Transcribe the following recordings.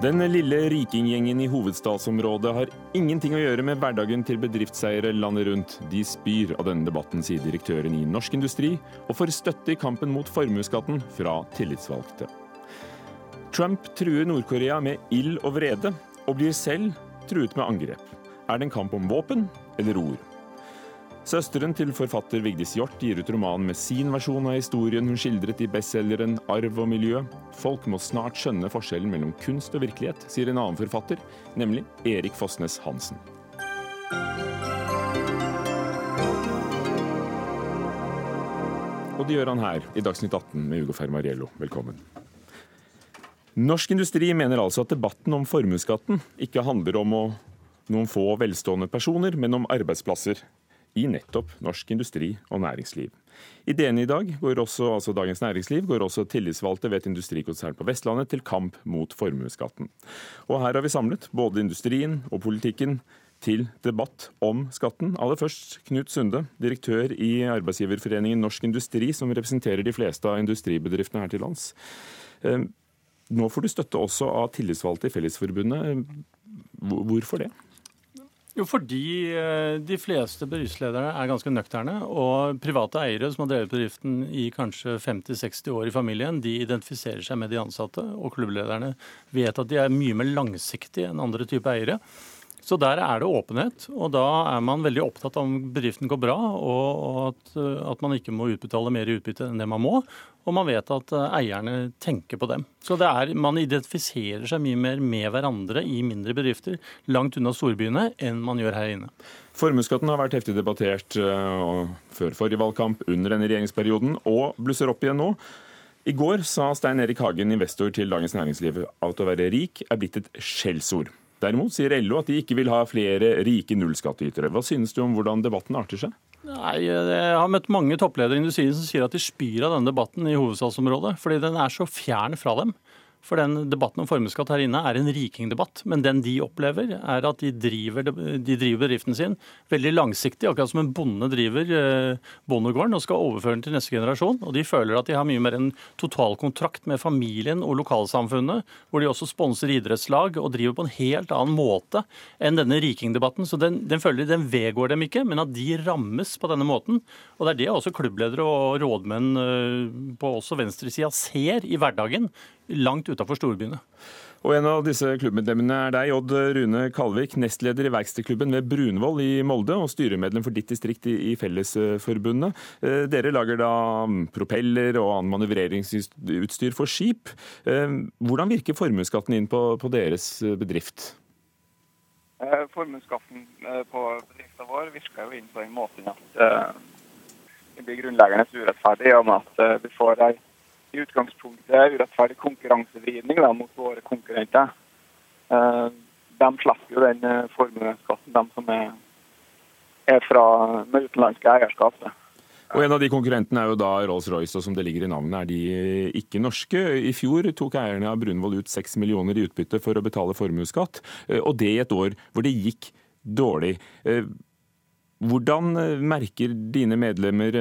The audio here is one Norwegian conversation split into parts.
Den lille rikinggjengen i hovedstadsområdet har ingenting å gjøre med hverdagen til bedriftseiere landet rundt. De spyr av denne debatten, sier direktøren i Norsk Industri, og får støtte i kampen mot formuesskatten fra tillitsvalgte. Trump truer Nord-Korea med ild og vrede, og blir selv truet med angrep. Er det en kamp om våpen eller ord? Søsteren til forfatter Vigdis Hjorth gir ut romanen med sin versjon av historien hun skildret i bestselgeren 'Arv og miljø'. Folk må snart skjønne forskjellen mellom kunst og virkelighet, sier en annen forfatter, nemlig Erik Fossnes Hansen. Og det gjør han her i Dagsnytt 18 med Ugo Fermariello. Velkommen. Norsk Industri mener altså at debatten om formuesskatten ikke handler om å noen få velstående personer, men om arbeidsplasser i nettopp norsk industri og næringsliv. I DN i dag går også, altså Dagens Næringsliv går også tillitsvalgte ved et industrikonsern på Vestlandet til kamp mot formuesskatten. Og her har vi samlet både industrien og politikken til debatt om skatten. Aller først Knut Sunde, direktør i arbeidsgiverforeningen Norsk Industri, som representerer de fleste av industribedriftene her til lands. Eh, nå får du støtte også av tillitsvalgte i Fellesforbundet. Hvorfor det? Jo, fordi eh, de fleste bedriftslederne er ganske nøkterne. Og private eiere som har drevet bedriften i kanskje 50-60 år i familien, de identifiserer seg med de ansatte. Og klubblederne vet at de er mye mer langsiktige enn andre typer eiere. Så der er det åpenhet, og da er man veldig opptatt av om bedriften går bra, og at, at, man ikke må utbetale mer i utbytte enn det man må. Og man vet at eh, eierne tenker på dem. Så er, man identifiserer seg mye mer med hverandre i mindre bedrifter langt unna storbyene enn man gjør her inne. Formuesskatten har vært heftig debattert uh, før forrige valgkamp, under denne regjeringsperioden, og blusser opp igjen nå. I går sa Stein Erik Hagen, investor til Dagens Næringsliv, at å være rik er blitt et skjellsord. Derimot sier LO at de ikke vil ha flere rike nullskattytere. Hva synes du om hvordan debatten arter seg? Nei, Jeg har møtt mange toppledere i industrien som sier at de spyr av denne debatten i hovedstadsområdet, fordi den er så fjern fra dem. For den debatten om formuesskatt her inne er en rikingdebatt. Men den de opplever, er at de driver, de driver, bedriften sin veldig langsiktig. Akkurat som en bonde driver eh, bondegården og skal overføre den til neste generasjon. Og de føler at de har mye mer en totalkontrakt med familien og lokalsamfunnet, hvor de også sponser idrettslag og driver på en helt annen måte enn denne rikingdebatten. Så den, den føler de den vedgår dem ikke, men at de rammes på denne måten. Og det er det også klubbledere og rådmenn eh, på også venstresida ser i hverdagen langt utafor storbyene. Og En av disse klubbmedlemmene er deg, Odd Rune Kalvik, nestleder i verkstedklubben ved Brunvoll i Molde og styremedlem for ditt distrikt i Fellesforbundet. Eh, dere lager da propeller og annen manøvreringsutstyr for skip. Eh, hvordan virker formuesskatten inn på, på, deres bedrift? Eh, formuesskatten på bedriften vår virker jo inn på den måten at det blir grunnleggende urettferdig om at vi får ei i utgangspunktet urettferdig konkurransevridning mot våre konkurrenter. Eh, de slipper jo den eh, formuesskatten, de som er, er fra, med utenlandske eierskap. Og En av de konkurrentene er jo da Rolls-Royce, og som det ligger i navnet er de ikke norske. I fjor tok eierne av Brunvoll ut 6 millioner i utbytte for å betale formuesskatt, eh, og det i et år hvor det gikk dårlig. Hvordan merker dine medlemmer,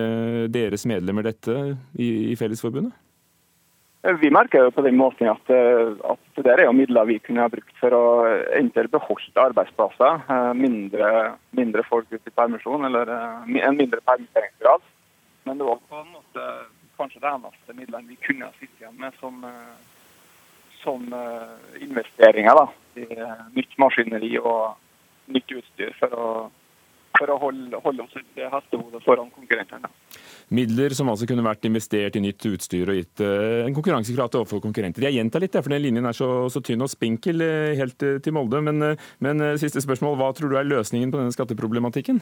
deres medlemmer dette i Fellesforbundet? Vi merker jo på den måten at, eh, at det er jo midler vi kunne ha brukt for å enten beholde arbeidsplasser, eh, mindre, mindre folk ute i permisjon eller eh, en mindre permitteringsgrad. Men det var på en måte kanskje det eneste midlene vi kunne ha sittet igjen med som, som investeringer da, i nytt maskineri og nytt utstyr for å, for å holde, holde oss et hestehode foran konkurrentene. Midler som altså kunne vært investert i nytt utstyr og gitt uh, en konkurransekraft overfor konkurrenter. Jeg gjentar litt, for den linjen er så, så tynn og spinkel uh, helt uh, til Molde. Men, men siste spørsmål, hva tror du er løsningen på denne skatteproblematikken?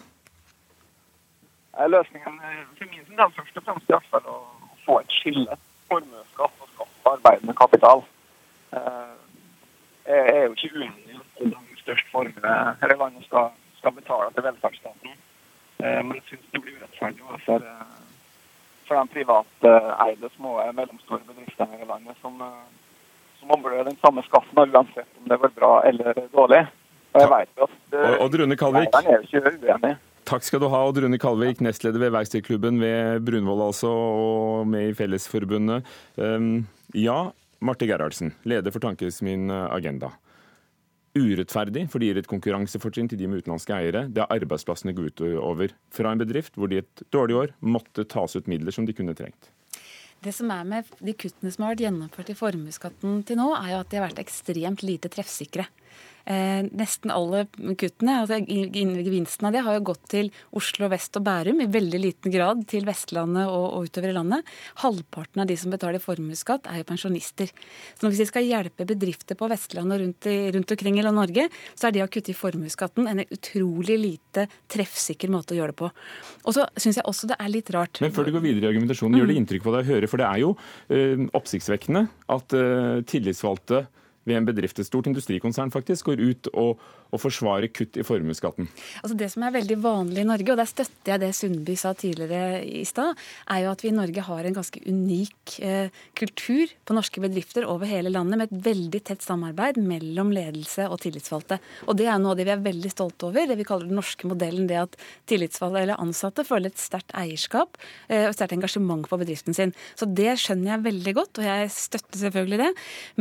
Løsningen for min del først og fremst i hvert fall å få et skille. Formuesskatt og skatt på arbeidende kapital. Jeg er jo ikke uenig i at de størst formue her i landet skal, skal betale til velferdsstaten. Men jeg syns det blir urettferdig overfor for de privateide små og mellomstore bedriftene i landet som, eh, som ombler den samme skatten uansett om det går bra eller dårlig. Og jeg vet at uh, Odd Rune Kalvik. er ikke uenig. Takk skal du ha, Odd Rune Kalvik, nestleder ved Verkstedklubben ved Brunvoll altså, og med i Fellesforbundet. Um, ja, Marte Gerhardsen, leder for Tankesmien Agenda. Urettferdig, for det gir et konkurransefortrinn til de med utenlandske eiere. Det er arbeidsplassene går utover fra en bedrift hvor de et dårlig år måtte tas ut midler som de kunne trengt. Det som er med De kuttene som har vært gjennomført i formuesskatten til nå, er jo at de har vært ekstremt lite treffsikre. Eh, nesten alle kuttene, altså gevinsten av det, har jo gått til Oslo vest og Bærum, i veldig liten grad til Vestlandet og, og utover i landet. Halvparten av de som betaler formuesskatt, er jo pensjonister. Så hvis vi skal hjelpe bedrifter på Vestlandet og rundt, i, rundt omkring i Norge, så er det å kutte i formuesskatten en utrolig lite treffsikker måte å gjøre det på. Og så syns jeg også det er litt rart Men før du går videre i argumentasjonen, gjør det inntrykk på deg å høre, for det er jo ø, oppsiktsvekkende at ø, tillitsvalgte ved en bedrift, et stort industrikonsern faktisk, går ut og, og forsvare kutt i formuesskatten? Altså Det som er veldig vanlig i Norge, og der støtter jeg det Sundby sa tidligere i stad, er jo at vi i Norge har en ganske unik eh, kultur på norske bedrifter over hele landet, med et veldig tett samarbeid mellom ledelse og tillitsvalgte. Og det er noe av det vi er veldig stolte over, det vi kaller den norske modellen. Det at tillitsvalgte eller ansatte føler et sterkt eierskap eh, og sterkt engasjement på bedriften sin. Så det skjønner jeg veldig godt, og jeg støtter selvfølgelig det.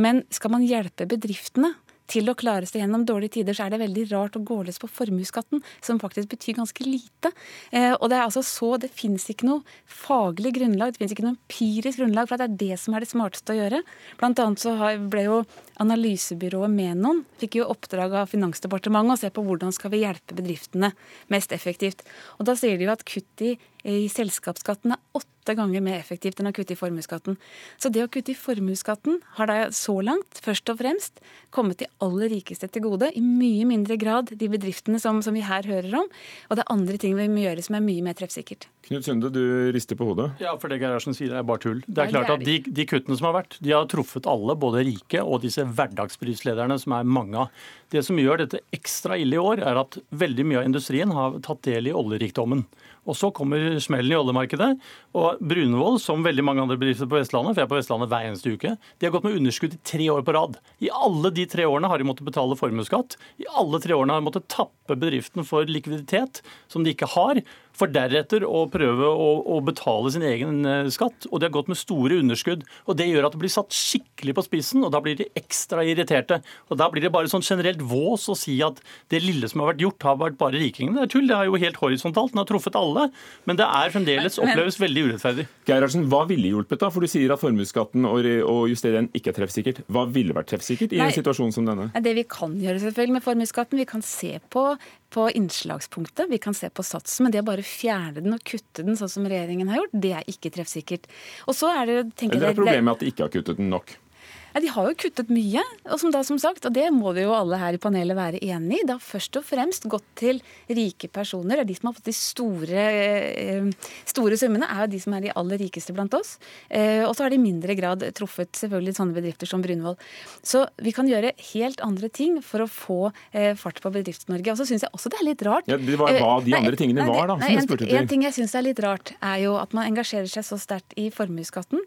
Men skal man hjelpe bedriftene til å klare seg gjennom dårlige tider, så er det veldig rart å gå løs på formuesskatten, som faktisk betyr ganske lite. Eh, og Det er altså så, det finnes ikke noe faglig grunnlag, det finnes ikke noe empirisk grunnlag for at det er det som er det smarteste å gjøre. Blant annet så ble jo analysebyrået Menon fikk jo oppdrag av Finansdepartementet å se på hvordan skal vi hjelpe bedriftene mest effektivt. Og Da sier de jo at kutt i, i selskapsskatten er åtte ganger mer effektivt enn å kutte i formuesskatten. Så det å kutte i formuesskatten har da så langt først og fremst kommet de aller rikeste til gode, i mye mindre grad de bedriftene som, som vi her hører om. Og det er andre ting vi må gjøre som er mye mer treffsikkert. Knut Sunde, du rister på hodet. Ja, for det Gerhardsen sier er bare tull. Det er klart at de, de, kuttene som har vært, de har truffet alle, både rike og disse hverdagsprislederne, som er mange av. Det som gjør dette ekstra ille i år, er at veldig mye av industrien har tatt del i oljerikdommen. Og så kommer smellen i oljemarkedet. Og Brunvoll, som veldig mange andre bedrifter på Vestlandet, for jeg er på Vestlandet hver eneste uke, de har gått med underskudd i tre år på rad. I alle de tre årene har de måttet betale formuesskatt. I alle tre årene har de måttet tappe bedriften for likviditet som de ikke har for deretter å prøve å, å, betale sin egen eh, skatt. Og de har gått med store underskudd. og Det gjør at det blir satt skikkelig på spissen, og da blir de ekstra irriterte. Og Da blir det bare sånn generelt vås å si at det lille som har vært gjort, har vært bare rikingene. Det er tull. Det er jo helt horisontalt. Den har truffet alle. Men det er fremdeles oppleves veldig urettferdig. Gerhardsen, hva ville hjulpet da? For du sier at formuesskatten og, og justere den ikke er treffsikkert. Hva ville vært treffsikkert i Nei, en situasjon som denne? Det vi kan gjøre selvfølgelig med formuesskatten, vi kan se på på innslagspunktet. Vi kan se på satsen, men det å bare fjerne den og kutte den sånn som regjeringen har gjort, det er ikke treffsikkert. Og så er det, tenker Eller er problemet at de ikke har kuttet den nok? Ja, De har jo kuttet mye, og som da som sagt, og det må vi jo alle her i panelet være enig i. Det har først og fremst gått til rike personer. Er de som har fått de store, eh, store summene, er jo de som er de aller rikeste blant oss. Eh, og så har de i mindre grad truffet selvfølgelig sånne bedrifter som Brunvoll. Så vi kan gjøre helt andre ting for å få eh, fart på Bedrifts-Norge. Og så syns jeg også det er litt rart ja, Det var hva de andre tingene nei, var, da. Nei, en, en ting jeg syns er litt rart, er jo at man engasjerer seg så sterkt i formuesskatten.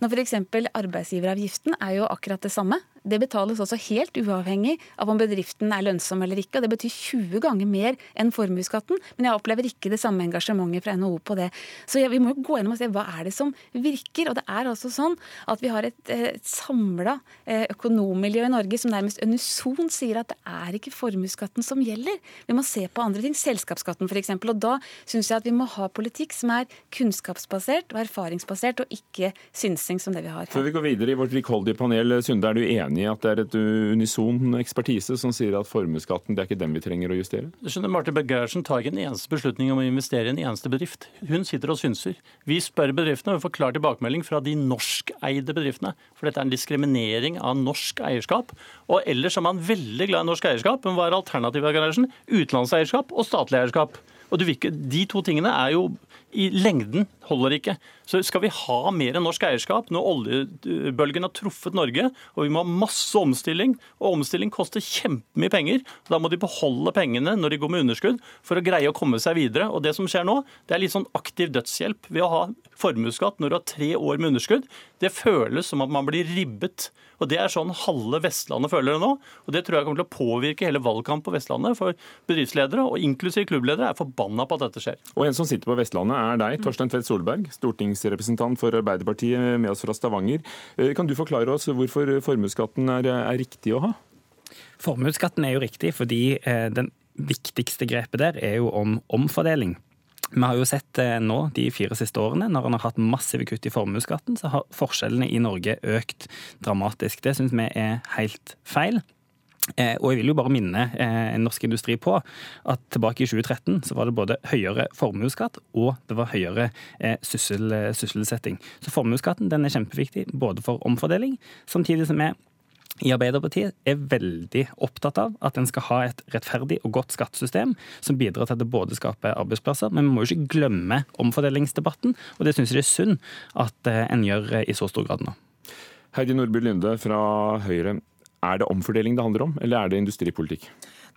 Når f.eks. arbeidsgiveravgiften er jo akkurat det samme. Det betales også helt uavhengig av om bedriften er lønnsom eller ikke. og Det betyr 20 ganger mer enn formuesskatten, men jeg opplever ikke det samme engasjementet fra NHO på det. Så vi må jo gå gjennom og se hva er det som virker. Og det er altså sånn at vi har et, et samla eh, økonommiljø i Norge som nærmest unison sier at det er ikke formuesskatten som gjelder. Vi må se på andre ting. Selskapsskatten f.eks. Og da syns jeg at vi må ha politikk som er kunnskapsbasert og erfaringsbasert, og ikke synsing som det vi har. Før vi går videre i vårt rikholdige panel, Sunde, er du enig enig i at det er et unison ekspertise som sier at formuesskatten det er ikke den vi trenger å justere? Du skjønner, Marte Bergersen tar ikke en eneste beslutning om å investere i en eneste bedrift. Hun sitter og synser. Vi spør bedriftene og får klar tilbakemelding fra de norskeide bedriftene. For dette er en diskriminering av norsk eierskap. Og ellers er man veldig glad i norsk eierskap, men hva er alternativet, Gerhardsen? Utenlandseierskap og statlig eierskap. Og ikke, De to tingene er jo i lengden holder ikke. Så skal vi ha mer enn norsk eierskap når oljebølgen har truffet Norge, og vi må ha masse omstilling, og omstilling koster kjempemye penger, da må de beholde pengene når de går med underskudd, for å greie å komme seg videre. Og det som skjer nå, det er litt sånn aktiv dødshjelp ved å ha formuesskatt når du har tre år med underskudd. Det føles som at man blir ribbet. Og Det er sånn halve Vestlandet føler det nå. og Det tror jeg kommer til å påvirke hele valgkampen på Vestlandet. For bedriftsledere, og inklusiv klubbledere, er forbanna på at dette skjer. Og en som sitter på Vestlandet er deg, Torstein Tvedt Solberg, stortingsrepresentant for Arbeiderpartiet med oss fra Stavanger. Eh, kan du forklare oss hvorfor formuesskatten er, er riktig å ha? Formuesskatten er jo riktig fordi eh, den viktigste grepet der er jo om omfordeling. Vi har jo sett eh, nå de fire siste årene, når en har hatt massive kutt i formuesskatten, så har forskjellene i Norge økt dramatisk. Det syns vi er helt feil. Eh, og jeg vil jo bare minne eh, norsk industri på at tilbake i 2013 så var det både høyere formuesskatt og det var høyere syssel, sysselsetting. Så formuesskatten er kjempeviktig både for omfordeling, samtidig som vi i Arbeiderpartiet er veldig opptatt av at en skal ha et rettferdig og godt skattesystem som bidrar til at det både skaper arbeidsplasser, men vi må jo ikke glemme omfordelingsdebatten, og det syns jeg det er synd at eh, en gjør i så stor grad nå. Heidi Nordby Lunde fra Høyre, er det omfordeling det handler om, eller er det industripolitikk?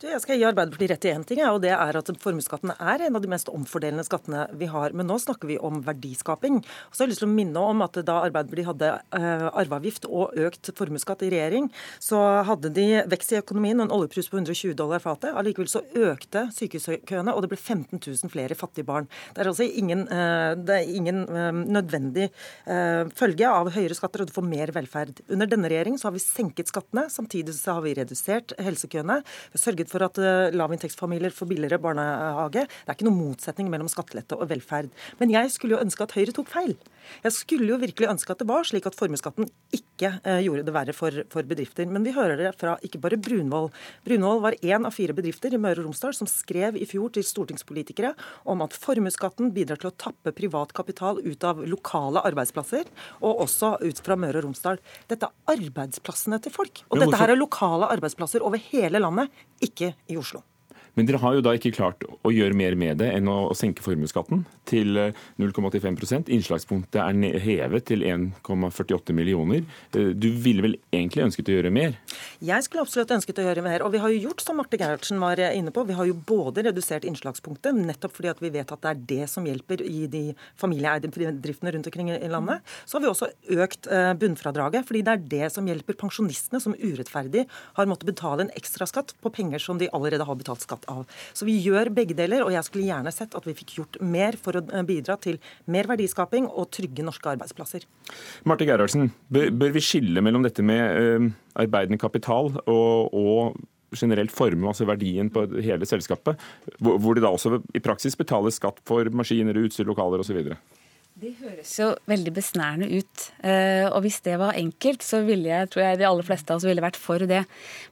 Du, jeg skal gi Arbeiderpartiet rett i én ting, og det er at formuesskatten er en av de mest omfordelende skattene vi har. Men nå snakker vi om verdiskaping. Og så har jeg lyst til å minne om at da Arbeiderpartiet hadde uh, arveavgift og økt formuesskatt i regjering, så hadde de vekst i økonomien og en oljepris på 120 dollar fatet. Allikevel så økte sykehuskøene, og det ble 15 000 flere fattige barn. Det er altså ingen, uh, det er ingen uh, nødvendig følge av høyere skatter, og du får mer velferd. Under denne regjeringen så har vi senket skattene, samtidig så har vi redusert helsekøene. Vi har sørget for at uh, lavinntektsfamilier får billigere barnehage. Det er ikke noen motsetning mellom skattelette og velferd. Men jeg skulle jo ønske at Høyre tok feil. Jeg skulle jo virkelig ønske at det var slik at formuesskatten ikke uh, gjorde det verre for, for, bedrifter. Men vi hører det fra ikke bare Brunvoll. Brunvoll var én av fire bedrifter i Møre og Romsdal som skrev i fjor til stortingspolitikere om at formuesskatten bidrar til å tappe privat kapital ut av lokale arbeidsplasser, og også ut fra Møre og Romsdal. Dette er arbeidsplassene til folk. Og dette her er lokale arbeidsplasser over hele landet, ikke i Oslo. Men dere har jo da ikke klart å gjøre mer med det enn å senke formuesskatten til 0,85 eh, Innslagspunktet er hevet til 1,48 millioner. Eh, du ville vel egentlig ønsket å gjøre mer? Jeg skulle absolutt ønsket å gjøre mer. Og vi har jo gjort som Marte Gerhardsen var inne på. Vi har jo både redusert innslagspunktet, nettopp fordi at vi vet at det er det som hjelper i de familieeide bedriftene rundt omkring i landet. Så har vi også økt eh, bunnfradraget, fordi det er det som hjelper pensjonistene, som urettferdig har måttet betale en ekstraskatt på penger som de allerede har betalt skatt av. Så vi gjør begge deler, og jeg skulle gjerne sett at vi fikk gjort mer for å eh, bidra til mer verdiskaping og trygge norske arbeidsplasser. Marte Gerhardsen, bør vi skille mellom dette med eh, arbeidende kapital og, og generelt formue, altså verdien på hele selskapet, hvor det da også i praksis betales skatt for maskiner, utstyr, lokaler osv.? Det høres jo veldig besnærende ut. Eh, og hvis det var enkelt, så ville jeg, tror jeg de aller fleste av oss ville vært for det.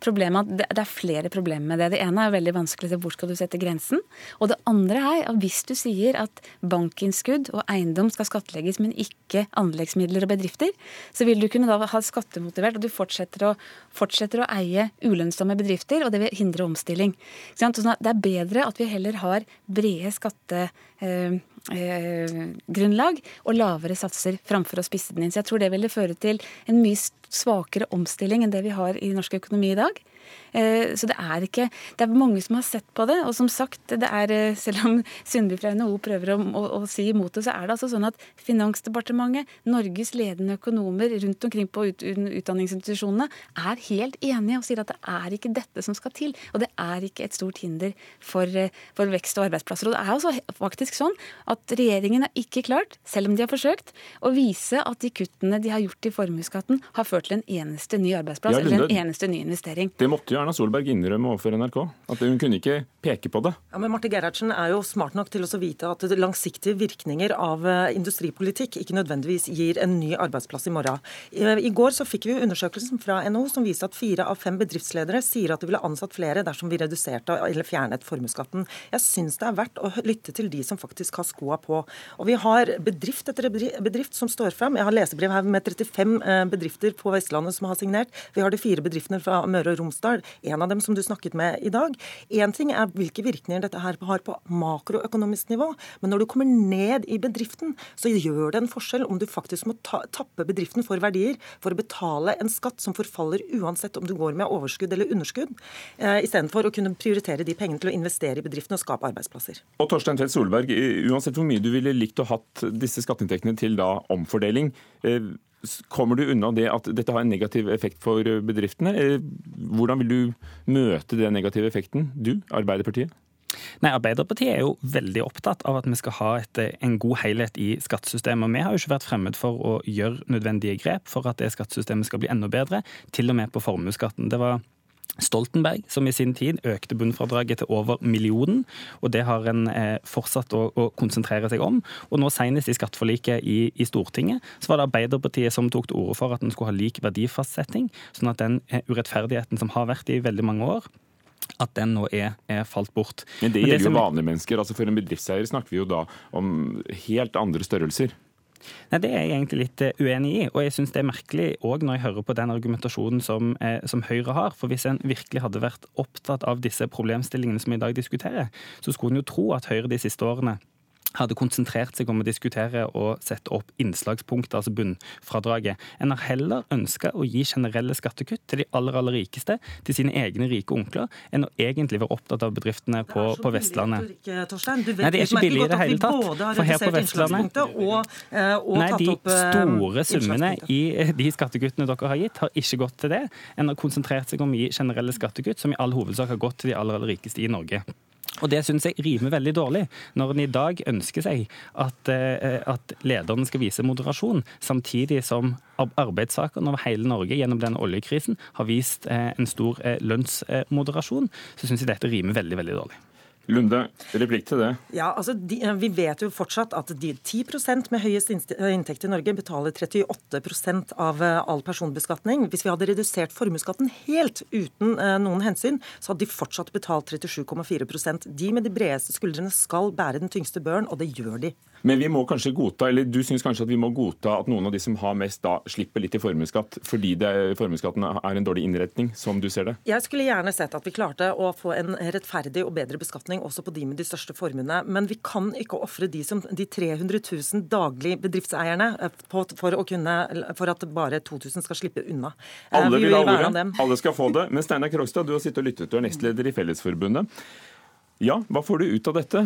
Problemet Det er flere problemer med det. Det ene er veldig vanskelig se hvor skal du sette grensen. Og det andre er at hvis du sier at bankinnskudd og eiendom skal skattlegges, men ikke anleggsmidler og bedrifter, så vil du kunne da ha skattemotivert, og du fortsetter å, fortsetter å eie ulønnsomme bedrifter, og det vil hindre omstilling. Sånn det er bedre at vi heller har brede skatte eh, eh, grunnlag og lavere satser framfor å spisse den inn. Så jeg tror det ville føre til en mye svakere omstilling enn det vi har i norsk økonomi i dag. Eh, så det er ikke Det er mange som har sett på det. Og som sagt, det er, eh, selv om Sundby fra NHO prøver å, å, å, si imot det, så er det altså sånn at Finansdepartementet, Norges ledende økonomer rundt omkring på ut, utdanningsinstitusjonene, er helt enige og sier at det er ikke dette som skal til. Og det er ikke et stort hinder for, eh, for vekst og arbeidsplasser. Og det er altså faktisk sånn at regjeringen har ikke klart, selv om de har forsøkt, å vise at de kuttene de har gjort i formuesskatten, har ført til en eneste ny arbeidsplass ja, eller en eneste ny investering. Det måtte jo Erna Solberg innrømme overfor NRK. At hun kunne ikke peke på det. Ja, men Marte Gerhardsen er jo smart nok til å vite at langsiktige virkninger av eh, industripolitikk ikke nødvendigvis gir en ny arbeidsplass i morgen. I går så fikk vi undersøkelsen fra NHO som viste at fire av fem bedriftsledere sier at de ville ansatt flere dersom vi reduserte eller fjernet formuesskatten. Jeg syns det er verdt å lytte til de som faktisk har skoa på. Og vi har bedrift etter bedrift som står fram. Jeg har lesebrev her med 35 eh, bedrifter på Vestlandet som har signert. Vi har de fire bedriftene fra Møre og Romsdal en av dem som du snakket med i dag. Én ting er hvilke virkninger dette her har på makroøkonomisk nivå, men når du kommer ned i bedriften, så gjør det en forskjell om du faktisk må ta, tappe bedriften for verdier for å betale en skatt som forfaller uansett om du går med overskudd eller underskudd, eh, istedenfor å kunne prioritere de pengene til å investere i bedriften og skape arbeidsplasser. Og Torstein Tvedt Solberg, uansett hvor mye du ville likt å hatt disse skatteinntektene til da omfordeling, eh, Kommer du unna det at dette har en negativ effekt for bedriftene? Hvordan vil du møte den negative effekten, du, Arbeiderpartiet? Nei, Arbeiderpartiet er jo veldig opptatt av at vi skal ha et, en god helhet i skattesystemet. Vi har jo ikke vært fremmed for å gjøre nødvendige grep for at det skattesystemet skal bli enda bedre, til og med på formuesskatten. Det var Stoltenberg, som i sin tid økte bunnfradraget til over millionen. og Det har en eh, fortsatt å, å, konsentrere seg om. Og nå Senest i skatteforliket i, i, Stortinget så var det Arbeiderpartiet som tok til orde for at en skulle ha lik verdifastsetting, sånn at den eh, urettferdigheten som har vært i veldig mange år, at den nå er, er falt bort. Men det gjelder jo vanlige mennesker. altså For en bedriftseier snakker vi jo da om helt andre størrelser. Nei, Det er jeg egentlig litt eh, uenig i. Og jeg syns det er merkelig òg når jeg hører på den argumentasjonen som, eh, som, Høyre har. For hvis en virkelig hadde vært opptatt av disse problemstillingene som vi i dag diskuterer, så skulle en jo tro at Høyre de siste årene hadde konsentrert seg om å diskutere og sette opp innslagspunktet, altså bunnfradraget. En har heller ønska å gi generelle skattekutt til de aller aller rikeste, til sine egne rike onkler, enn å egentlig være opptatt av bedriftene på, på Vestlandet. Nei, det er ikke billig i det hele tatt. For her på Vestlandet og, eh, og Nei, de eh, store summene i de skattekuttene dere har gitt, har ikke gått til det. En har konsentrert seg om å gi generelle skattekutt, som i all hovedsak har gått til de aller, aller rikeste i Norge. Og Det syns jeg rimer veldig dårlig, når en i dag ønsker seg at, eh, at lederne skal vise moderasjon, samtidig som arbeidstakerne over hele Norge gjennom denne oljekrisen har vist eh, en stor eh, lønnsmoderasjon, så syns jeg dette rimer veldig, veldig dårlig. Lunde, replikk til det. Ja, altså, de, Vi vet jo fortsatt at de 10% med høyest inntekt i Norge betaler 38 av eh, all personbeskatning. Hvis vi hadde redusert formuesskatten helt uten eh, noen hensyn, så hadde de fortsatt betalt 37,4% De med de bredeste skuldrene skal bære den tyngste børen, og det gjør de. Men vi må kanskje godta, eller du syns kanskje at vi må godta at noen av de som har mest, da slipper litt i formuesskatt, fordi formuesskatten er en dårlig innretning, som du ser det? Jeg skulle gjerne sett at vi klarte å få en rettferdig og bedre beskatning også på de med de største formuene. Men vi kan ikke ofre de, de 300 000 daglige bedriftseierne på, for, kunne, for at bare 2000 skal slippe unna. Eh, Alle vil, vil ha ordet, alle skal få det. Men Steinar Krogstad, du har sittet og lyttet, du er nestleder i Fellesforbundet. Ja, hva får du ut av dette?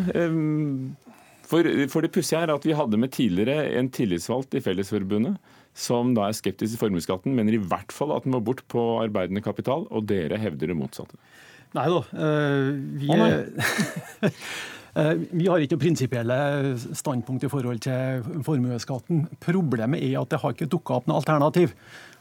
For, for det pussige er at vi hadde med tidligere en tillitsvalgt i Fellesforbundet som da er skeptisk til formuesskatten, mener i hvert fall at den må bort på arbeidende kapital, og dere hevder det motsatte. Nei da. Eh, vi, eh, vi har ikke prinsipielle standpunkt i forhold til formuesskatten. Problemet er at det har ikke dukka opp noe alternativ.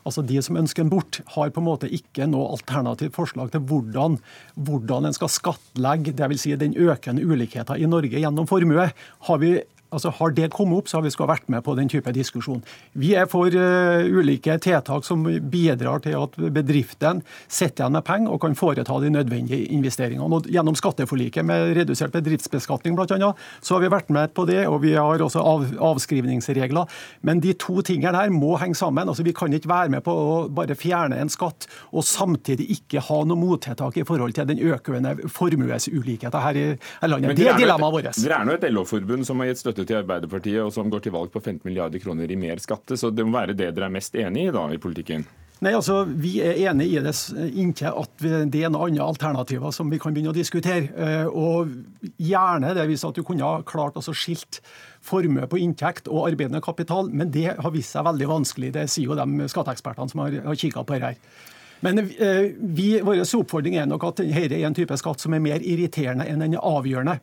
Altså De som ønsker den bort, har på en måte ikke noe alternativt forslag til hvordan, hvordan en skal skattlegge dvs. Si den økende ulikheten i Norge gjennom formue. Har vi Altså Har det kommet opp, så har vi skal vært med på den type diskusjon. Vi er for uh, ulike tiltak som bidrar til at bedriften sitter igjen med penger og kan foreta de nødvendige investeringene. Og gjennom skatteforliket med redusert bedriftsbeskatning bl.a., så har vi vært med på det. Og vi har også av, avskrivningsregler. Men de to tingene her må henge sammen. Altså Vi kan ikke være med på å bare fjerne en skatt og samtidig ikke ha noe mottiltak i forhold til den økende formuesulikheten her i landet. Det er dilemmaet vårt. Dere er nå et LO-forbund som har gitt støtte til Arbeiderpartiet, og som går til valg på 15 milliarder kroner i mer skatte. Så det må være det dere er mest enig i da, i politikken? Nei, altså, Vi er enig i det inntil at det er noen andre alternativer som vi kan begynne å diskutere. Eh, og Gjerne det hvis at du kunne ha klart altså skilt formue på inntekt og arbeidende kapital, men det har vist seg veldig vanskelig. Det sier jo de skatteekspertene som har, har kikka på dette. Men eh, vi, vår oppfordring er nok at dette er en type skatt som er mer irriterende enn den er avgjørende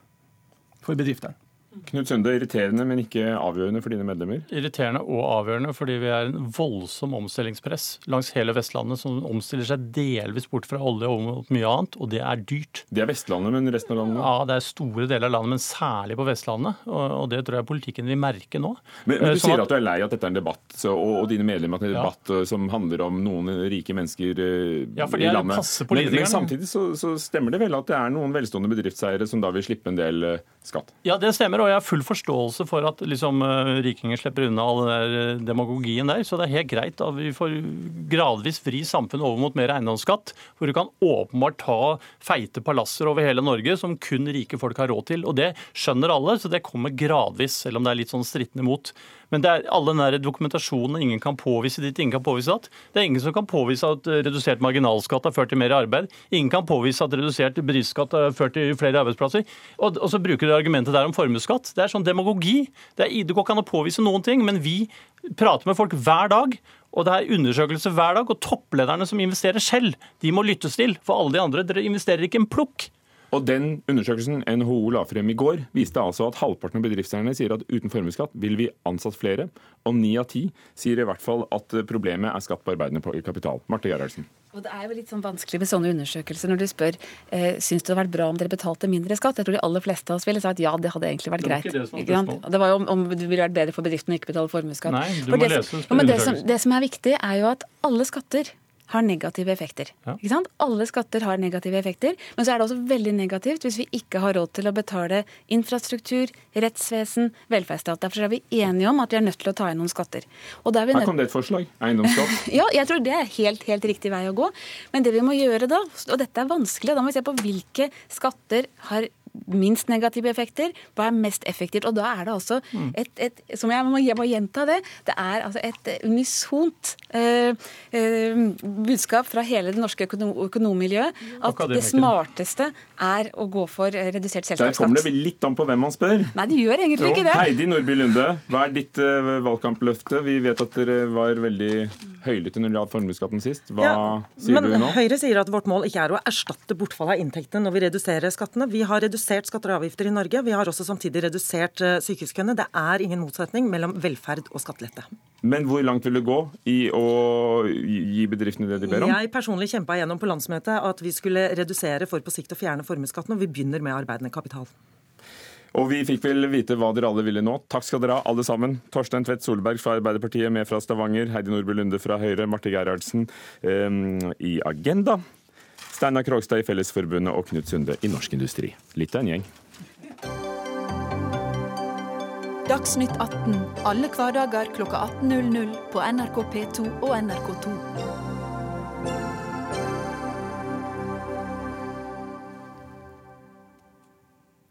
for bedriftene. Knut Sunde, irriterende, men ikke avgjørende for dine medlemmer? Irriterende og avgjørende fordi vi er en voldsom omstillingspress langs hele Vestlandet som omstiller seg delvis bort fra olje og mot mye annet, og det er dyrt. Det er Vestlandet, men resten av landet? Ja, det er store deler av landet, men særlig på Vestlandet. Og det tror jeg politikken vil merke nå. Men, men du sånn sier at du er lei at dette er en debatt, og, og dine medlemmer at det er en debatt ja. som handler om noen rike mennesker uh, ja, for i landet. Men, men, samtidig så, så, stemmer det vel at det er noen velstående bedriftseiere som da vil slippe en del skatt? Ja, det stemmer og jeg har full forståelse for at liksom, eh, rikinger slipper unna all den der eh, demagogien der. Så det er helt greit at vi får gradvis vri samfunnet over mot mer eiendomsskatt, hvor du kan åpenbart ta feite palasser over hele Norge som kun rike folk har råd til. Og det skjønner alle, så det kommer gradvis, selv om det er litt sånn strittende mot. Men det er alle den der dokumentasjonen ingen kan påvise ditt, ingen kan påvise at. Det er ingen som kan påvise at redusert marginalskatt har ført til mer arbeid. Ingen kan påvise at redusert bedriftsskatt har ført til flere arbeidsplasser. Og, og så bruker du argumentet der om formuesskatt. Det er sånn demagogi. Det, er, det går ikke an å påvise noen ting, men vi prater med folk hver dag. Og det er undersøkelser hver dag, og topplederne som investerer selv, de må lyttes til. For alle de andre, dere investerer ikke en plukk. Og den undersøkelsen NHO la frem i går, viste altså at halvparten av bedriftseierne sier at uten formuesskatt vil vi ansatt flere, og ni av ti sier i hvert fall at problemet er skatt på arbeidende kapital. Marte Gerhardsen. Og Det er jo litt sånn vanskelig med sånne undersøkelser når du spør eh, syns det hadde vært bra om dere betalte mindre skatt. Jeg tror de aller fleste av oss ville sagt ja, det hadde egentlig vært greit. Det var, det, det var jo om, om, det ville vært bedre for bedriften å ikke betale formuesskatt. Nei, du må lese det, som, det som er viktig, er jo at alle skatter har negative effekter. Ja. Ikke sant? Alle skatter har negative effekter, men så er det også veldig negativt hvis vi ikke har råd til å betale infrastruktur, rettsvesen, velferdsstat. Derfor er vi enige om at vi er nødt til å ta inn noen skatter. Her kom det et forslag. Eiendomsskatt. ja, jeg tror det er helt, helt riktig vei å gå. Men det vi må gjøre da, og dette er vanskelig, da må vi se på hvilke skatter har minst negative effekter, hva er mest effektivt. Og da er det altså et, et som jeg må, jeg må, gjenta det, det er altså et unisont eh, eh, budskap fra hele det norske økonom økonommiljøet at det smarteste er å gå for redusert selskapsskatt. Der kommer det litt an på hvem man spør. Nei, det gjør egentlig jo, ikke det. Heidi Nordby Lunde, hva er ditt uh, valgkampløfte? Vi vet at dere var veldig høylytte når det gjaldt formuesskatten sist. Hva ja, sier men du nå? Høyre sier at vårt mål ikke er å erstatte bortfallet av inntektene når vi reduserer skattene. Vi har redusert redusert skatter og avgifter i Norge. Vi har også samtidig redusert eh, sykehuskøene. Det er ingen motsetning mellom velferd og skattelette. Men hvor langt vil det gå i å gi bedriftene det de ber om? Jeg personlig kjempa igjennom på landsmøtet at vi skulle redusere for på sikt å fjerne formuesskatten, og vi begynner med arbeidende kapital. Og vi fikk vel vite hva dere alle ville nå. Takk skal dere ha, alle sammen. Torstein Tvedt Solberg fra Arbeiderpartiet, med fra Stavanger. Heidi Nordby Lunde fra Høyre. Marte Gerhardsen um, i Agenda. Steinar Krogstad i Fellesforbundet og Knut Sunde i Norsk Industri. Litt av en gjeng. Dagsnytt 18 alle hverdager kl 18.00 på NRK P2 og NRK2.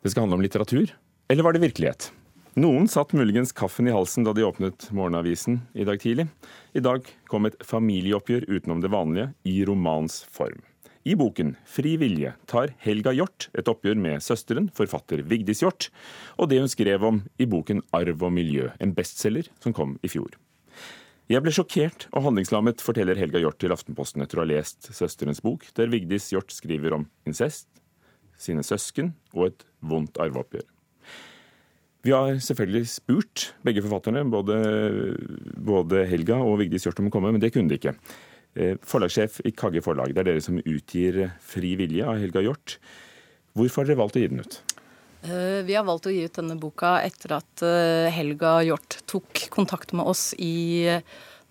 Det skal handle om litteratur. Eller var det virkelighet? Noen satt muligens kaffen i halsen da de åpnet morgenavisen i dag tidlig. I dag kom et familieoppgjør utenom det vanlige, i romans form. I boken Fri vilje tar Helga Hjort et oppgjør med søsteren, forfatter Vigdis Hjort, og det hun skrev om i boken Arv og miljø, en bestselger som kom i fjor. Jeg ble sjokkert og handlingslammet, forteller Helga Hjort til Aftenposten etter å ha lest søsterens bok, der Vigdis Hjort skriver om incest, sine søsken og et vondt arveoppgjør. Vi har selvfølgelig spurt begge forfatterne, både, både Helga og Vigdis Hjort, om å komme, men det kunne de ikke. Eh, forlagssjef i Kagge Forlag, det er dere som utgir Fri vilje av Helga Hjort. Hvorfor har dere valgt å gi den ut? Eh, vi har valgt å gi ut denne boka etter at eh, Helga Hjort tok kontakt med oss i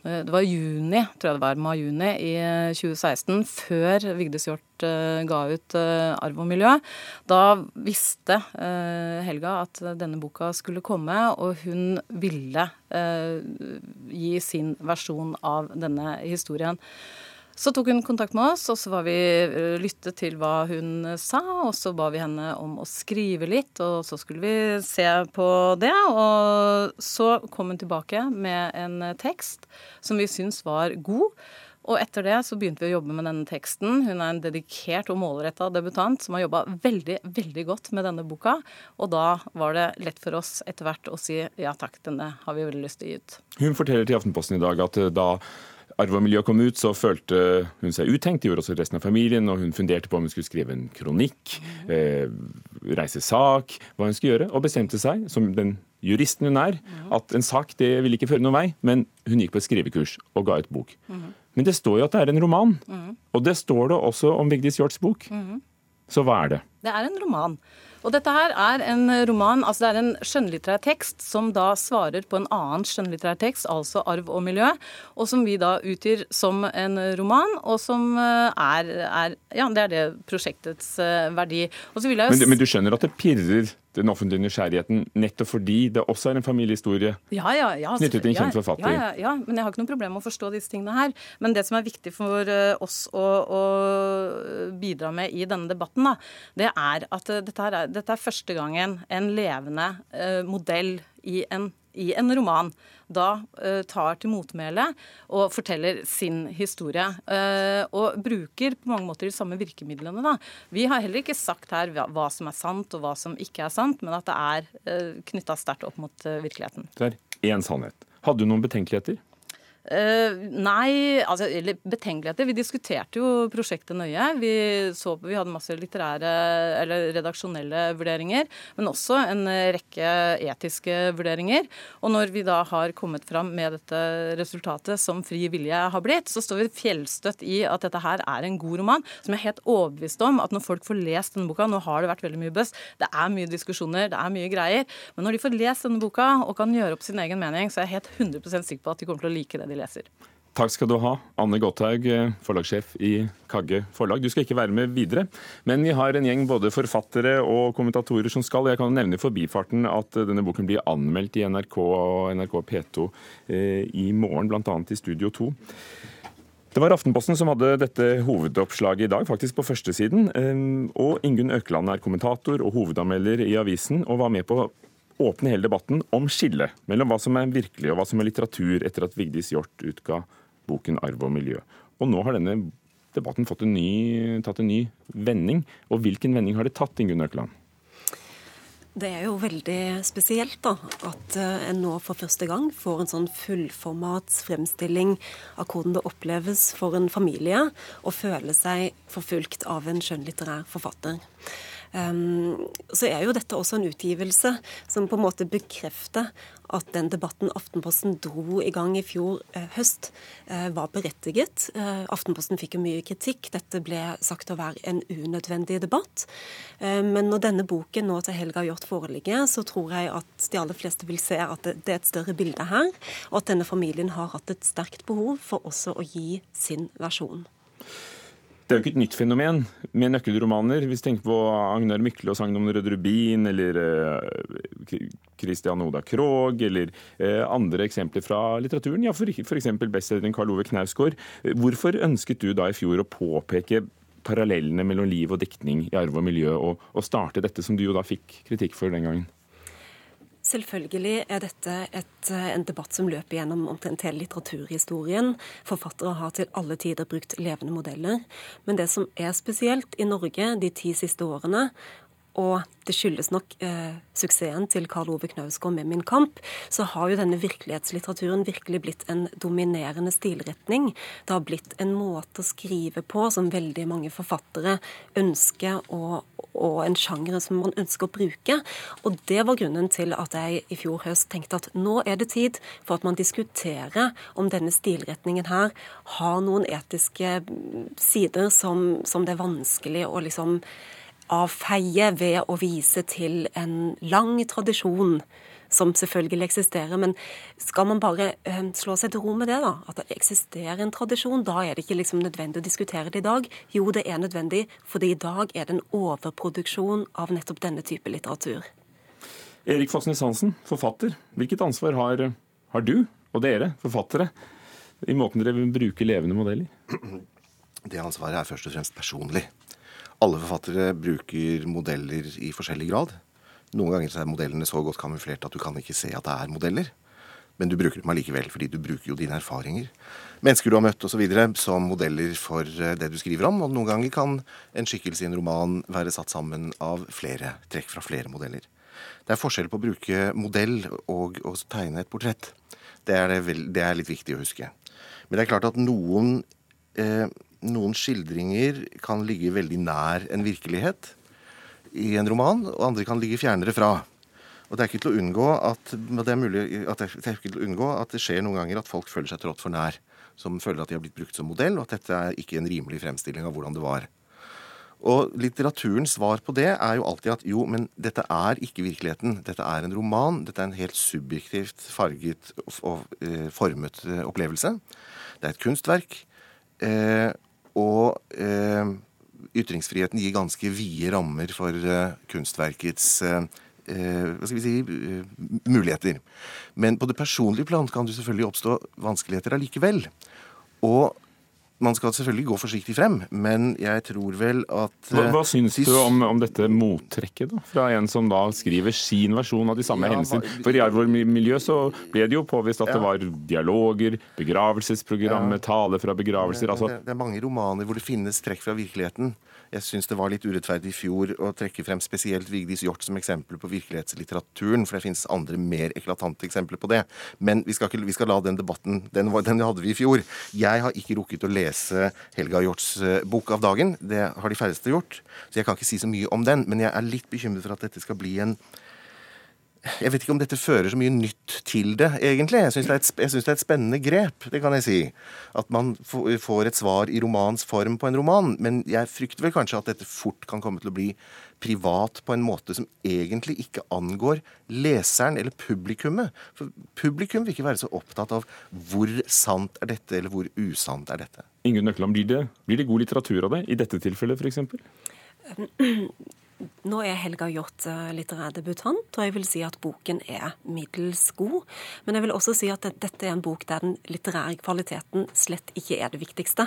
det var juni, tror jeg det var, mai-juni i 2016, eh, før Vigdis Hjorth eh, ga ut 'Arv og miljø'. Da visste Helga at denne boka skulle komme, og hun ville gi sin versjon av denne historien. Så tok hun kontakt med oss, og så var vi eh, lyttet til hva hun sa. Og så ba vi henne om å skrive litt, og så skulle vi se på det. Og så kom hun tilbake med en tekst som vi syntes var god. Og etter det så begynte vi å jobbe med denne teksten. Hun er en dedikert og målretta debutant som har jobba veldig, veldig godt med denne boka. Og da var det lett for oss etter hvert å si ja takk, denne har vi veldig lyst til å gi ut. Hun forteller til Aftenposten i dag at eh, da Arv og miljø kom ut, så følte hun seg utenkt. Det gjorde også resten av familien. Og hun funderte på om hun skulle skrive en kronikk, eh, reise sak, hva hun skulle gjøre. Og bestemte seg, som den juristen hun er, at en sak det ville ikke føre noen vei. Men hun gikk på et skrivekurs og ga ut bok. Men det står jo at det er en roman. Og det står det også om Vigdis Hjorts bok. Så hva er det? Det er en roman. Og dette her er en roman, altså det er en skjønnlitterær tekst som da svarer på en annen skjønnlitterær tekst, altså arv og miljø, og som vi da utgir som en roman, og som eh, er, er Ja, det er det prosjektets eh, verdi. Men, men, du skjønner at det pirrer den offentlige nysgjerrigheten nettopp fordi det også er en familiehistorie ja, ja, ja, knyttet til en kjent forfatter? Ja, ja, men jeg har ikke noe problem med å forstå disse tingene her. Men det som er viktig for eh, oss å, å bidra med i denne debatten, da, det er at dette er, dette er første gangen en levende uh, modell i en, i en roman da uh, tar til motmæle og forteller sin historie. Uh, og bruker på mange måter de samme virkemidlene. Da. Vi har heller ikke sagt her hva, hva, som er sant og hva som ikke er sant, men at det er uh, knytta sterkt opp mot uh, virkeligheten. Det er én sannhet. Hadde du noen betenkeligheter? Uh, nei, altså betenkeligheter. Vi diskuterte jo prosjektet nøye. Vi, så, vi hadde masse litterære eller redaksjonelle vurderinger, men også en rekke etiske vurderinger. Og når vi da har kommet fram med dette resultatet som Fri vilje har blitt, så står vi fjellstøtt i at dette her er en god roman, som jeg er helt overbevist om at når folk får lest denne boka Nå har det vært veldig mye buzz, det er mye diskusjoner, det er mye greier. Men når de får lest denne boka og kan gjøre opp sin egen mening, så er jeg helt 100% sikker på at de kommer til å like det de leser. Takk skal du ha, Anne Gotthaug, forlagssjef i Kagge forlag. Du skal ikke være med videre, men vi har en gjeng både forfattere og kommentatorer som skal. Jeg kan nevne i forbifarten at denne boken blir anmeldt i NRK og NRK P2 eh, i morgen, bl.a. i Studio 2. Det var Aftenposten som hadde dette hovedoppslaget i dag, faktisk på førstesiden. Eh, og Ingunn Økeland er kommentator og hovedanmelder i avisen, og var med på åpne hele debatten om skillet mellom hva som er virkelig og hva som er litteratur, etter at Vigdis Hjorth utga boken 'Arv og miljø'. Og nå har denne debatten fått en ny, tatt en ny vending. Og hvilken vending har det tatt, Ingunn Økeland? Det er jo veldig spesielt da, at eh, en nå for første gang får en sånn fullformats fremstilling av hvordan det oppleves for en familie å føle seg forfulgt av en skjønnlitterær forfatter. Um, så er jo dette også en utgivelse som på en måte bekrefter at den debatten Aftenposten dro i gang i fjor eh, høst, eh, var berettiget. Eh, Aftenposten fikk jo mye kritikk. Dette ble sagt å være en unødvendig debatt. Men når denne boken nå til Helga gjort foreligger, så tror jeg at de aller fleste vil se at det er et større bilde her, og at denne familien har hatt et sterkt behov for også å gi sin versjon. Det er jo ikke et nytt fenomen med nøkkelromaner. Hvis du tenker på Agnar Mykle og sangen om Røde Rubin, eller uh, Christian Oda Krog, eller uh, andre eksempler fra litteraturen. Ja, F.eks. bestselgeren Karl Ove Knausgård. Hvorfor ønsket du da i fjor å påpeke parallellene mellom liv og diktning i arv og miljø, og, og starte dette som du jo da fikk kritikk for den gangen? Selvfølgelig er dette et, eh, en debatt som løper gjennom omtrent hele litteraturhistorien. Forfattere har til alle tider brukt levende modeller. Men det som er spesielt i Norge de ti siste årene, og det skyldes nok eh, suksessen til Karl Ove Knausgård med 'Min kamp', så har jo denne virkelighetslitteraturen virkelig blitt en dominerende stilretning. Det har blitt en måte å skrive på som veldig mange forfattere ønsker, og, og en sjanger som man ønsker å bruke. Og det var grunnen til at jeg i fjor høst tenkte at nå er det tid for at man diskuterer om denne stilretningen her har noen etiske sider som, som det er vanskelig å liksom avfeie ved å vise til en lang tradisjon som selvfølgelig eksisterer. Men skal man bare øh, slå seg til ro med det, da, at det eksisterer en tradisjon, da er det ikke liksom nødvendig å diskutere det i dag. Jo, det er nødvendig, fordi i dag er det en overproduksjon av nettopp denne type litteratur. Erik Fossnes Hansen, forfatter. Hvilket ansvar har, har du og dere, forfattere, i måten dere vil bruke levende modeller? Det ansvaret er først og fremst personlig. Alle forfattere bruker modeller i forskjellig grad. Noen ganger er modellene så godt kamuflert at du kan ikke se at det er modeller. Men du bruker dem allikevel, fordi du bruker jo dine erfaringer. Mennesker du har møtt osv. som modeller for eh, det du skriver om. Og noen ganger kan en skikkelse i en roman være satt sammen av flere trekk fra flere modeller. Det er forskjell på å bruke modell og å tegne et portrett. Det er, det, det er, litt viktig å huske. Men det er klart at noen eh, noen skildringer kan ligge veldig nær en virkelighet i en roman, og andre kan ligge fjernere fra. Og det er ikke til å unngå at det, mulig, at det, er ikke til å unngå at det skjer noen ganger at folk føler seg trådt for nær. Som føler at de har blitt brukt som modell, og at dette er ikke en rimelig fremstilling av hvordan det var. Og litteraturens svar på det er jo alltid at jo, men dette er ikke virkeligheten. Dette er en roman. Dette er en helt subjektivt farget og eh, formet eh, opplevelse. Det er et kunstverk. Eh, og eh, ytringsfriheten gir ganske vide rammer for eh, kunstverkets eh, eh hva skal vi si, eh, muligheter. Men på det personlige plan kan det selvfølgelig oppstå vanskeligheter allikevel. Og man skal selvfølgelig gå forsiktig frem, men jeg tror vel at Hva, hva eh, syns du om, om dette mottrekket da, fra en som da skriver sin versjon av de samme Ja, hendelsene? For i Arvor-miljø så ble det jo påvist at det var dialoger, begravelsesprogrammet, tale fra begravelser. altså det, det er mange romaner hvor det finnes trekk fra virkeligheten. Jeg syns det var litt urettferdig i fjor å trekke frem spesielt Vigdis Hjorth som eksempel på virkelighetslitteraturen, for det finnes andre mer eklatante eksempler på det. Men vi skal, ikke, vi skal la den debatten den, den hadde vi i fjor. Jeg har ikke rukket å lese Helga Hjorths eh, bok av dagen. Det har de færreste gjort. Så jeg kan ikke si så mye om den. Men jeg er litt bekymret for at dette skal bli en jeg vet ikke om dette fører så mye nytt til det, egentlig. Jeg syns det, er det er et spennende grep, det kan jeg si. At man får et svar i romans form på en roman. Men jeg frykter vel kanskje at dette fort kan komme til å bli privat på en måte som egentlig ikke angår leseren eller publikummet. For publikum vil ikke være så opptatt av hvor sant er dette, eller hvor usant er dette. Ingunn Nøkkeland, blir det, blir det god litteratur av det? I dette tilfellet f.eks.? Nå er Helga Hjort eh, litterær debutant, og jeg vil si at boken er middels god. Men jeg vil også si at dette er en bok der den litterære kvaliteten slett ikke er det viktigste.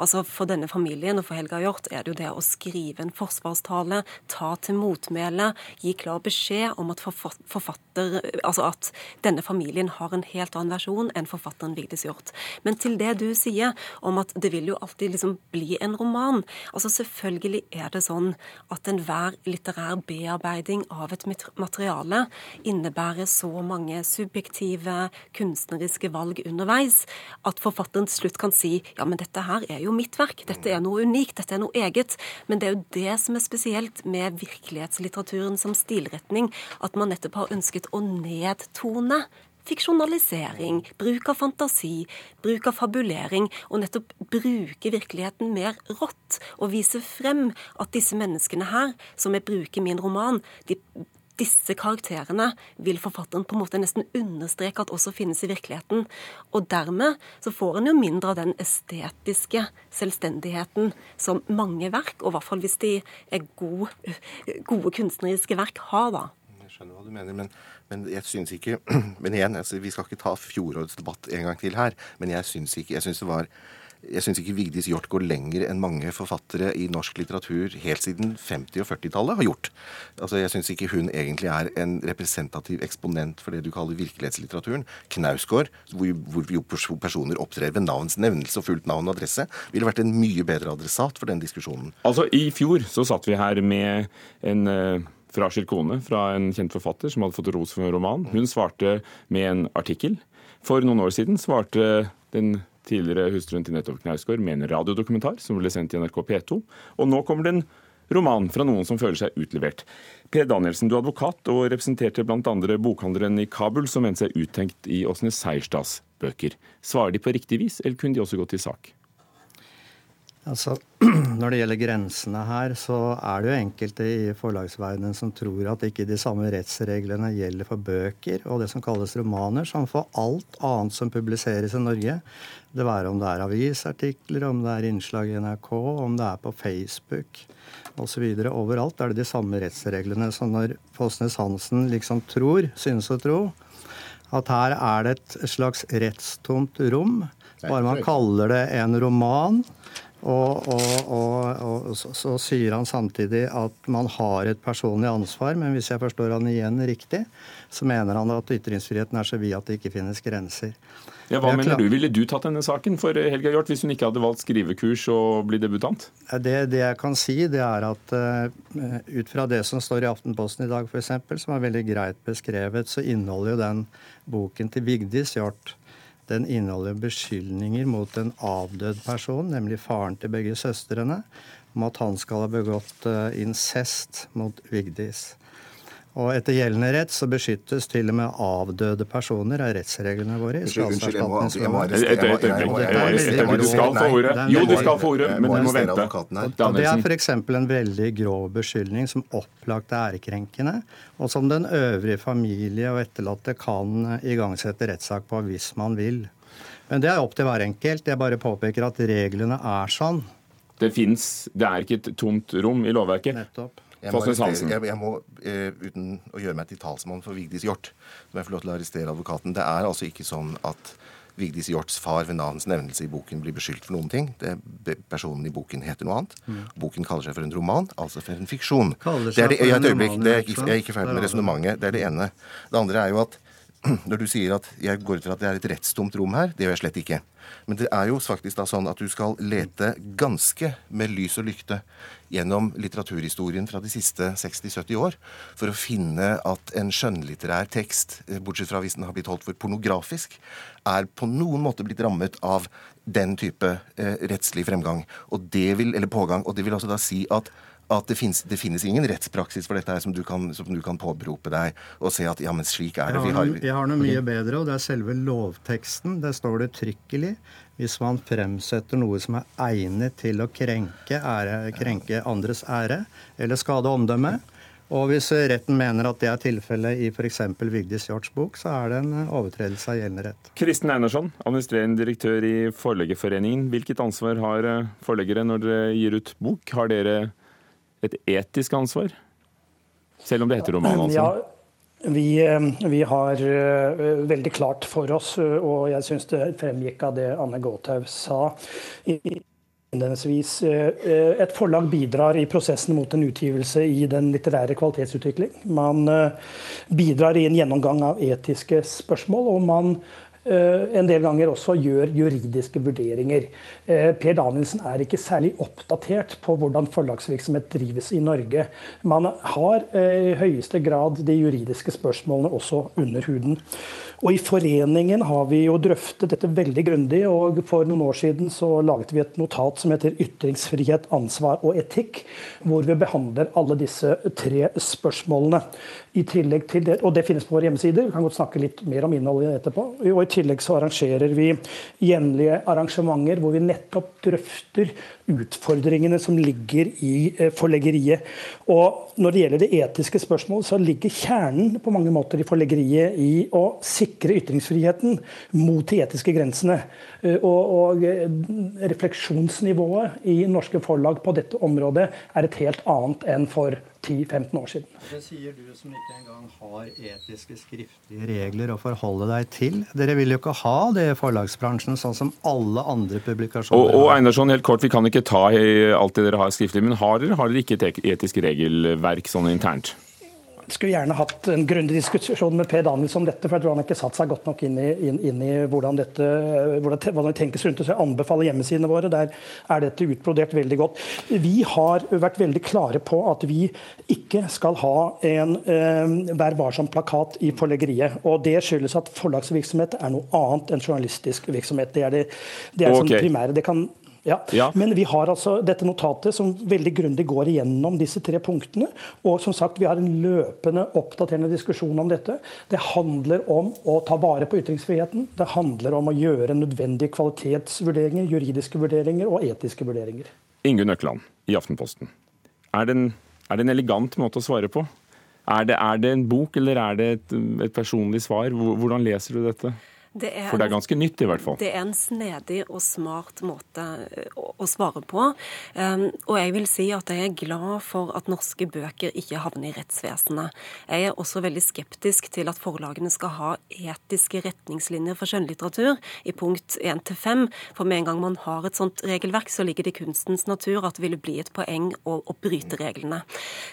Altså For denne familien og for Helga Hjort er det jo det å skrive en forsvarstale, ta til motmæle, gi klar beskjed om at forfatter Altså at denne familien har en helt annen versjon enn forfatteren Vigdis Hjort. Men til det du sier om at det vil jo alltid liksom bli en roman. Altså Selvfølgelig er det sånn at enhver litterær bearbeiding av et materiale innebærer så mange subjektive, kunstneriske valg underveis at forfatteren til slutt kan si ja, men dette her er jo mitt verk, dette er noe unikt, dette er noe eget. Men det er jo det som er spesielt med virkelighetslitteraturen som stilretning, at man nettopp har ønsket å nedtone fiksjonalisering, bruk av fantasi, bruk av fabulering, og nettopp bruke virkeligheten mer rått. Og vise frem at disse menneskene her, som jeg bruker i min roman, de, disse karakterene vil forfatteren på en måte nesten understreke at også finnes i virkeligheten. Og dermed så får en jo mindre av den estetiske selvstendigheten som mange verk, og i hvert fall hvis de er gode, gode kunstneriske verk, har, da. Skjønner hva du mener, men, men jeg syns ikke Men igjen, altså, vi skal ikke ta fjorårets debatt en gang til her. Men jeg syns ikke Jeg syns det var jeg syns ikke Vigdis Hjorth går lenger enn mange forfattere i norsk litteratur helt siden 50- og 40-tallet har gjort. Altså, Jeg syns ikke hun egentlig er en representativ eksponent for det du kaller virkelighetslitteraturen. Knausgård, hvor, hvor personer opptrer ved navns nevnelse og fullt navn og adresse, ville vært en mye bedre adressat for den diskusjonen. Altså, I fjor så satt vi her med en eh, fra Schirkone, fra en kjent forfatter som hadde fått ros for en roman. Hun svarte med en artikkel. For noen år siden svarte den tidligere hustruen til nettopp Knausgård med en radiodokumentar som ble sendt i NRK P2. Og nå kommer det en roman fra noen som føler seg utlevert. Per Danielsen, du er advokat og representerte bl.a. bokhandleren i Kabul som mente seg uttenkt i Åsne Seierstads bøker. Svarer de på riktig vis, eller kunne de også gått til sak? Altså, Når det gjelder grensene her, så er det jo enkelte i forlagsverdenen som tror at ikke de samme rettsreglene gjelder for bøker og det som kalles romaner, som for alt annet som publiseres i Norge. Det være om det er avisartikler, om det er innslag i NRK, om det er på Facebook osv. Overalt er det de samme rettsreglene. Så når Fosnes Hansen liksom tror, synes å tro, at her er det et slags rettstomt rom, bare man kaller det en roman, og, og, og, og så, så sier han samtidig at man har et personlig ansvar, men hvis jeg forstår han igjen riktig, så mener han at ytringsfriheten er så vid at det ikke finnes grenser. Ja, hva mener du? Ville du tatt denne saken for Helga Hjort hvis hun ikke hadde valgt skrivekurs og bli debutant? Det, det jeg kan si, det er at uh, ut fra det som står i Aftenposten i dag, f.eks., som er veldig greit beskrevet, så inneholder jo den boken til Vigdis Hjorth den inneholder beskyldninger mot en avdød person, nemlig faren til begge søstrene, om at han skal ha begått eh, incest mot Vigdis. Og etter gjeldende rett så beskyttes til og med avdøde personer av rettsreglene våre. i skadeserstatningsloven. Du skal få ordet. Jo, du skal få ordet, men du må vente. Og det er f.eks. en veldig grov beskyldning som opplagt er ærekrenkende, og som den øvrige familie og etterlatte kan igangsette rettssak på hvis man vil. Men det er opp til hver enkelt. Jeg bare påpeker at reglene er sånn. Det finnes, det er ikke et tomt rom i lovverket. Nettopp. Fosnes Hansen. jeg, jeg må uh, uten å gjøre meg til talsmann for Vigdis Hjorth, så må jeg få lov til å arrestere advokaten. Det er altså ikke sånn at Vigdis Hjorts far ved navns nevnelse i boken blir beskyldt for noen ting. Det, personen i boken heter noe annet. Mm. Boken kaller seg for en roman, altså for en fiksjon. Det er det, jeg, et øyeblikk, det er, jeg er ikke ferdig med resonnementet. Det er det ene. Det andre er jo at når du sier at jeg går ut fra at det er et rettstomt rom her, det gjør jeg slett ikke. Men det er jo faktisk da sånn at du skal lete ganske med lys og lykte gjennom litteraturhistorien fra de siste 60-70 år for å finne at en skjønnlitterær tekst, eh, bortsett fra hvis den har blitt holdt for pornografisk, er på noen måte blitt rammet av den type eh, rettslig fremgang. Og det vil, eller pågang. Og det vil altså da si at at det finnes, det finnes, ingen rettspraksis for dette her som du, kan, som du kan påberope deg og se at ja, men slik er det. Jeg har, jeg har noe mye bedre, og det er selve lovteksten. Der står det trykkelig hvis man fremsetter noe som er egnet til å krenke, ære, krenke andres ære eller skade omdømmet. Og hvis retten mener at det er tilfellet i f.eks. Vigdis Hjorts bok, så er det en overtredelse av gjeldende rett. Kristen Einarsson, administrerende direktør i Forleggerforeningen. Hvilket ansvar har eh, forleggere når dere gir ut bok? Har dere et etisk ansvar? Selv om det heter roman, altså? Ja, vi, eh, vi, har uh, veldig klart for oss, uh, og jeg syns det fremgikk av det Anne Gåthaug sa innledningsvis. Et forlag bidrar i prosessen mot en utgivelse i den litterære kvalitetsutvikling. Man bidrar i en gjennomgang av etiske spørsmål, og man Eh, en del ganger også gjør juridiske vurderinger. Eh, per Danielsen er ikke særlig oppdatert på hvordan forlagsvirksomhet drives i Norge. Man har eh, i høyeste grad de juridiske spørsmålene også under huden. Og I foreningen har vi jo drøftet dette veldig grundig. og For noen år siden så laget vi et notat som heter 'Ytringsfrihet, ansvar og etikk', hvor vi behandler alle disse tre spørsmålene. I tillegg til det, og det finnes på vår hjemmeside, vi kan godt snakke litt mer om innholdet etterpå. Og I tillegg så arrangerer vi jevnlige arrangementer hvor vi nettopp drøfter utfordringene som ligger i eh, forleggeriet. Og Når det gjelder det etiske spørsmålet, så ligger kjernen på mange måter i forleggeriet i å sikre ytringsfriheten mot de etiske grensene. Eh, og, og eh, refleksjonsnivået i norske forlag på dette området er et helt annet enn for 10-15 år siden. Det sier du som ikke engang har etiske skriftlige regler å forholde deg til. Dere vil jo ikke ha det i forlagsbransjen, sånn som alle andre publikasjoner og, og Einarsson, helt kort, Vi kan ikke ta alt det dere har skriftlig, men har dere, har dere ikke et etisk regelverk sånn internt? skulle gjerne hatt en grundig diskusjon med Per Danielsen om dette, for jeg tror han har ikke satt seg godt nok inn i, inn, inn i hvordan, dette, hvordan, det tenkes rundt det. Så jeg anbefaler hjemmesidene våre. Der er dette utbrodert veldig godt. Vi har vært veldig klare på at vi ikke skal ha en eh, Vær varsom-plakat i forleggeriet. Og det skyldes at forlagsvirksomhet er noe annet enn journalistisk virksomhet. Det er det, det er okay. primære. Det kan ja. ja. Men vi har altså dette notatet som veldig grundig går igjennom disse tre punktene. Og som sagt, vi har en løpende oppdaterende diskusjon om dette. Det handler om å ta vare på ytringsfriheten. Det handler om å gjøre nødvendige kvalitetsvurderinger, juridiske vurderinger og etiske vurderinger. Ingunn Økland i Aftenposten. Er det, en, er det en elegant måte å svare på? Er det, er det en bok, eller er det et, et personlig svar? Hvordan leser du dette? Det er, For det er ganske nytt, i hvert fall. Det er en snedig og smart måte eh, å, svare på. Um, og jeg vil si at jeg er glad for at norske bøker ikke havner i rettsvesenet. Jeg er også veldig skeptisk til at forlagene skal ha etiske retningslinjer for skjønnlitteratur i punkt 1-5. For med en gang man har et sånt regelverk, så ligger det i kunstens natur at det ville bli et poeng å, å bryte reglene.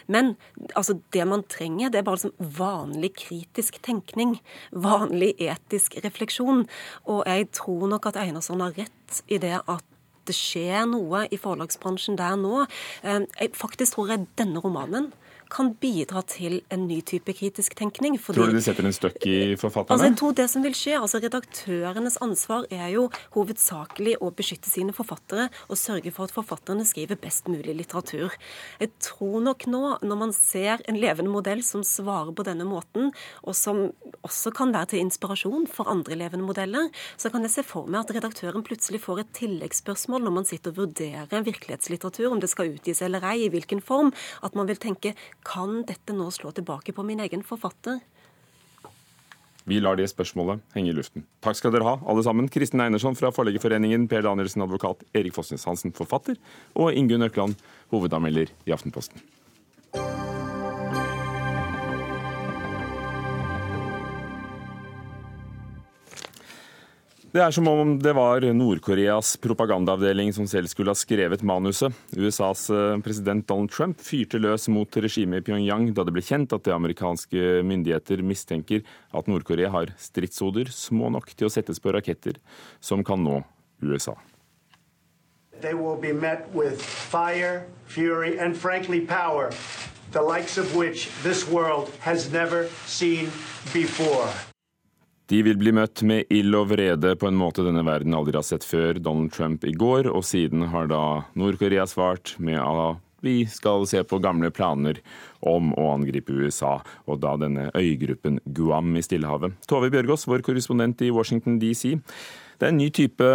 Men altså, det man trenger, det er bare liksom vanlig kritisk tenkning. Vanlig etisk refleksjon refleksjon. Og jeg tror nok at Einarsson har rett i det at det skjer noe i forlagsbransjen der nå. Eh, jeg faktisk tror jeg denne romanen kan bidra til en ny type kritisk tenkning. Fordi, tror du det setter en støkk i forfatterne? Altså, jeg tror det som vil skje, altså Redaktørenes ansvar er jo hovedsakelig å beskytte sine forfattere og sørge for at forfatterne skriver best mulig litteratur. Jeg tror nok nå, når man ser en levende modell som svarer på denne måten, og som også kan være til inspirasjon for andre levende modeller, så kan jeg se for meg at redaktøren plutselig får et tilleggsspørsmål når man sitter og vurderer virkelighetslitteratur, om det skal utgis eller ei, i hvilken form. At man vil tenke kan dette nå slå tilbake på min egen forfatter? Vi lar det spørsmålet henge i luften. Takk skal dere ha, alle sammen. Kristin Einersson fra Forleggerforeningen, Per Danielsen, advokat, Erik Fossnes Hansen, forfatter, og Ingunn Økland, hovedanmelder i Aftenposten. Det er som om det var Nord-Koreas propagandaavdeling som selv skulle ha skrevet manuset. USAs eh, president Donald Trump fyrte løs mot regimet i Pyongyang da det ble kjent at det amerikanske myndigheter mistenker at Nord-Korea har stridshoder små nok til å settes på raketter som kan nå USA. They will be met with fire, fury, and frankly power, the likes of which this world has never seen before. De vil bli møtt med ild og vrede på en måte denne verden aldri har sett før. Donald Trump i går, og siden har da Nord-Korea svart med at vi skal se på gamle planer om å angripe USA, og da denne øygruppen Guam i Stillehavet. Tove Bjørgaas, vår korrespondent i Washington DC. Det er en ny type,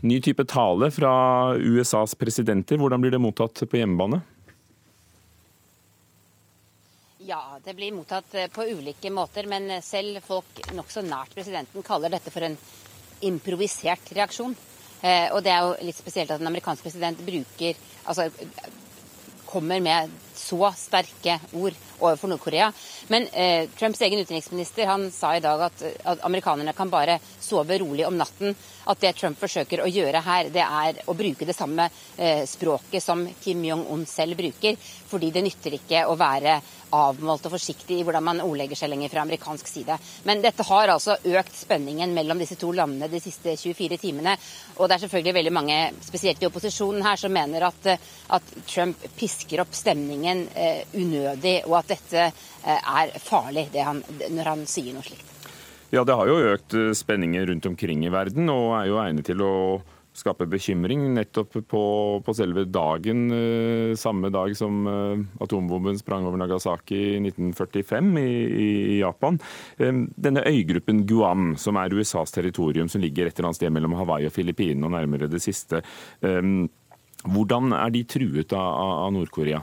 ny type tale fra USAs presidenter. Hvordan blir det mottatt på hjemmebane? Ja, det blir mottatt eh, på ulike måter, men selv folk nokså nært presidenten kaller dette for en improvisert reaksjon. Eh, og det er jo litt spesielt at en amerikansk president bruker altså kommer med så sterke ord overfor Nord-Korea. Men eh, Trumps egen utenriksminister han sa i dag at, at, amerikanerne kan bare sove rolig om natten. At det Trump forsøker å gjøre her, det er å bruke det samme eh, språket som Kim Jong-un selv bruker. Fordi det nytter ikke å være avmålt og forsiktig i hvordan man ordlegger seg lenger fra amerikansk side. Men dette har altså økt spenningen mellom disse to landene de siste 24 timene. Og det er selvfølgelig veldig mange, spesielt i opposisjonen her, som mener at, at Trump pisker opp stemningen eh, unødig, og at dette eh, er farlig han, når han sier noe slikt. Ja, det har jo økt spenningen spenninger rundt omkring i verden, og er jo egnet til å skape bekymring nettopp på, på selve dagen, eh, samme dag som eh, atombomben sprang over Nagasaki i 1945 i, i, Japan. Eh, denne øygruppen Guam, som er USAs territorium, som ligger et eller annet sted mellom Hawaii og Filippinene og nærmere det siste. Hvordan er de truet av, av Nord-Korea?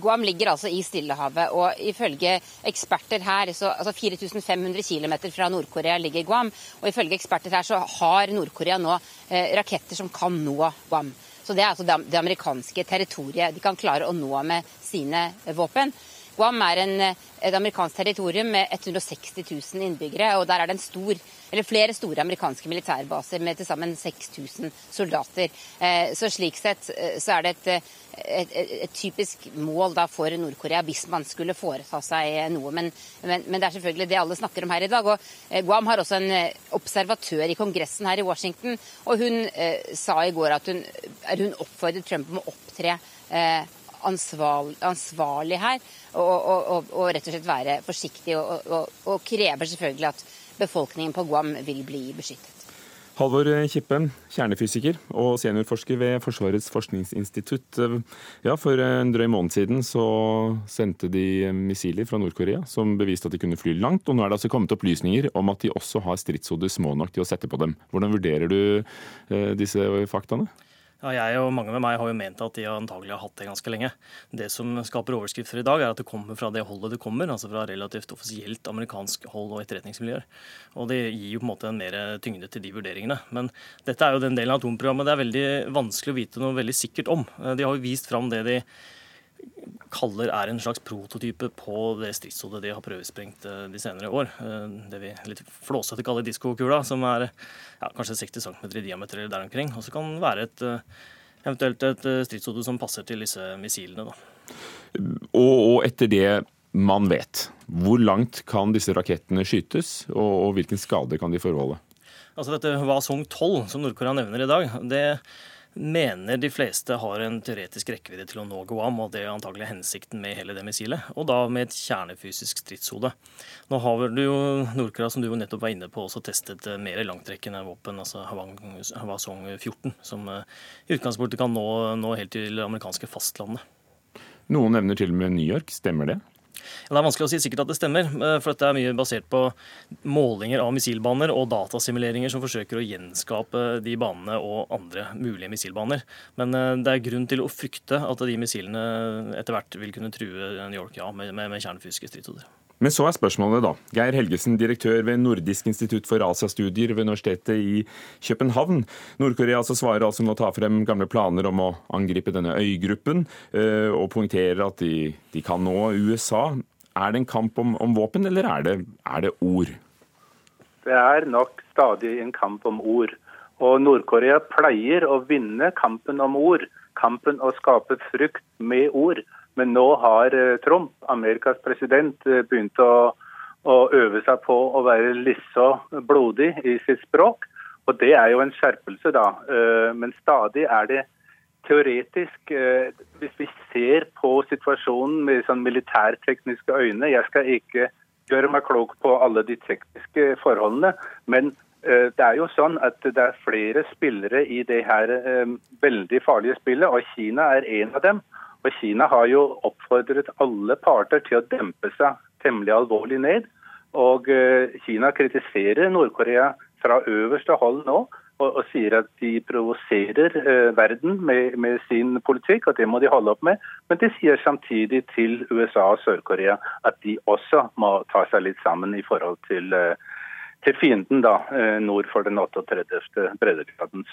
Guam ligger altså i Stillehavet, og ifølge eksperter her så, altså 4500 km fra Nord-Korea ligger Guam. Og ifølge eksperter her så har Nord-Korea nå eh, raketter som kan nå Guam. Så det er altså det, det amerikanske territoriet de kan klare å nå med sine våpen. Guam er en, et amerikansk territorium med 160 000 innbyggere, og der er det stor flere store amerikanske militærbaser med til sammen 6000 soldater. Eh, så slik sett eh, så er det et, eh, et, et, typisk mål for Nord-Korea hvis man skulle foreta seg noe. Men, men, men, det er selvfølgelig det alle snakker om her i dag. Og Guam har også en observatør i Kongressen her i Washington, og hun eh, sa i går at hun, hun oppfordret Trump om å opptre eh, ansvarlig, ansvarlig, her, og, og, og, og, rett og slett være forsiktig, og, krever selvfølgelig at befolkningen på Guam vil bli beskyttet. Halvor Kippe, kjernefysiker og seniorforsker ved Forsvarets forskningsinstitutt. Ja, For en drøy måned siden så sendte de missiler fra Nord-Korea som beviste at de kunne fly langt. og Nå er det altså kommet opplysninger om at de også har stridshoder små nok til å sette på dem. Hvordan vurderer du eh, disse faktaene? Ja, jeg og mange med meg har jo ment at de antagelig har hatt det ganske lenge. Det som skaper overskrifter i dag, er at det kommer fra det holdet det kommer, altså fra relativt offisielt amerikansk hold og etterretningsmiljøer. Og det gir jo på en måte en mer tyngde til de vurderingene. Men dette er jo den delen av atomprogrammet det er veldig vanskelig å vite noe veldig sikkert om. De har jo vist fram det de kaller er en slags prototype på det stridshodet de har prøvesprengt eh, de senere år. Eh, det vi litt flåsete kaller diskokula, som er ja, kanskje 60 cm i diameter eller der omkring. Og så kan det være et, eh, eventuelt et stridshode som passer til disse missilene. Da. Og, og etter det man vet, hvor langt kan disse rakettene skytes, og, og hvilken skade kan de forvolde? Altså dette Hwasong 12, som Nord-Korea nevner i dag, det mener de fleste har en teoretisk rekkevidde til å nå Guam, og det er antagelig hensikten med hele det missilet. Og da med et kjernefysisk stridshode. Nå har du jo Nord-Korea, som du jo nettopp var inne på, også testet eh, mer langtrekkende våpen, altså Hwasong 14, som eh, i utgangspunktet kan nå, nå helt til det amerikanske fastlandet. Noen nevner til og med New York, stemmer det? Det er vanskelig å si sikkert at det stemmer, eh, for dette er mye basert på målinger av missilbaner og datasimuleringer som forsøker å gjenskape de banene og andre mulige missilbaner. Men eh, det er grunn til å frykte at de missilene etter hvert vil kunne true New York ja, med, med, med kjernefysiske stridshoder. Men så er spørsmålet, da. Geir Helgesen, direktør ved Nordisk institutt for Asiastudier ved Universitetet i København. Nord-Korea altså svarer altså med å ta frem gamle planer om å angripe denne øygruppen, eh, og poengterer at de, de, kan nå USA. Er det en kamp om, om våpen, eller er det, er det ord? Det er nok stadig en kamp om ord. Og Nord-Korea pleier å vinne kampen om ord. Kampen å skape frykt med ord. Men nå har eh, Trump, Amerikas president, eh, begynt å, å øve seg på å være litt blodig i sitt språk. Og det er jo en skjerpelse, da. Eh, men stadig er det teoretisk Hvis vi ser på situasjonen med sånn militærtekniske øyne Jeg skal ikke gjøre meg klok på alle de tekniske forholdene, men det er jo sånn at det er flere spillere i det her veldig farlige spillet, og Kina er en av dem. Og Kina har jo oppfordret alle parter til å dempe seg temmelig alvorlig ned. Og eh, Kina kritiserer Nord-Korea fra øverste hold nå og, og sier at de provoserer eh, verden med, med, sin politikk, og det må de holde opp med. Men de sier samtidig til USA og Sør-Korea at de også må ta seg litt sammen i forhold til eh, til fienden da, eh, nord for den 38. breddegraden.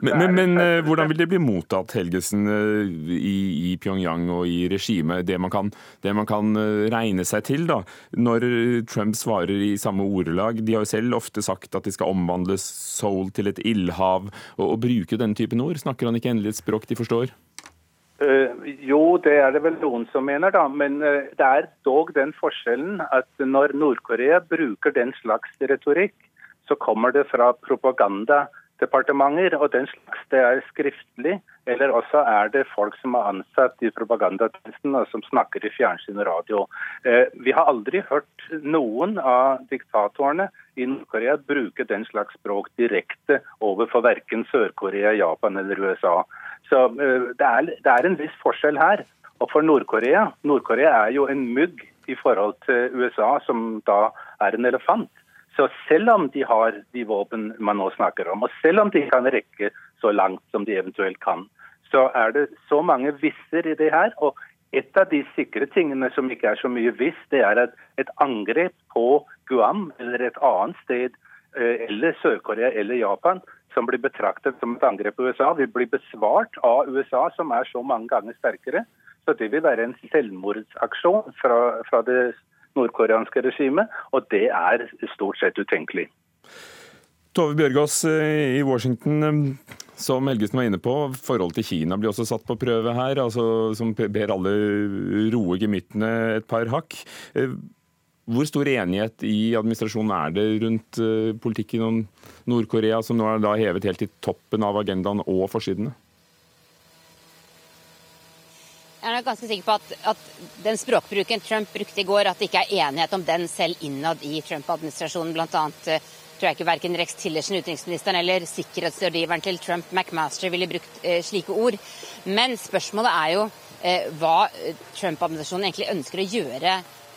Men, men, men eh, hvordan vil det bli mottatt, Helgesen, eh, i, i Pyongyang og i regimet? Det det man kan regne seg til da, når Trump svarer i samme ordelag. De har jo selv ofte sagt at de skal omvandle Seoul til et ildhav, og, og bruke denne typen ord. Snakker han ikke endelig et språk de forstår? Uh, jo, det er det vel noen som mener, da. Men uh, det er dog den forskjellen at når Nord-Korea bruker den slags retorikk, så kommer det fra propagandadepartementer. Og den slags det er skriftlig, eller også er det folk som er ansatt i propagandatjenesten og som snakker i fjernsyn og radio. Uh, vi har aldri hørt noen av diktatorene i Nord-Korea bruke den slags språk direkte overfor verken Sør-Korea, Japan eller USA. Så eh, det er, det er en viss forskjell her. Og for Nord-Korea Nord-Korea er jo en mugg i forhold til USA, som da er en elefant. Så selv om de har de våpen man nå snakker om, og selv om de kan rekke så langt som de eventuelt kan, så er det så mange visser i det her. Og et av de sikre tingene som ikke er så mye visst, det er at et angrep på Guam eller et annet sted, eh, eller Sør-Korea eller Japan, som blir betraktet som et angrep på USA, vil bli besvart av USA, som er så mange ganger sterkere. Så det vil være en selvmordsaksjon fra, fra det nordkoreanske regimet, og det er stort sett utenkelig. Tove Bjørgaas eh, i Washington, eh, som Helgesen var inne på, forholdet til Kina blir også satt på prøve her, altså, som ber alle roe gemyttene et par hakk. Eh, hvor stor enighet i administrasjonen er det rundt uh, politikken om Nord-Korea, som nå er da hevet helt til toppen av agendaen og forsidene? Jeg er ganske sikker på at, at, den språkbruken Trump brukte i går, at det ikke er enighet om den selv innad i Trump-administrasjonen. Blant annet uh, tror jeg ikke verken Rex Tillerson, utenriksministeren, eller sikkerhetsrådgiveren til Trump, McMaster, ville brukt eh, slike ord. Men spørsmålet er jo hva Trump-administrasjonen egentlig ønsker å gjøre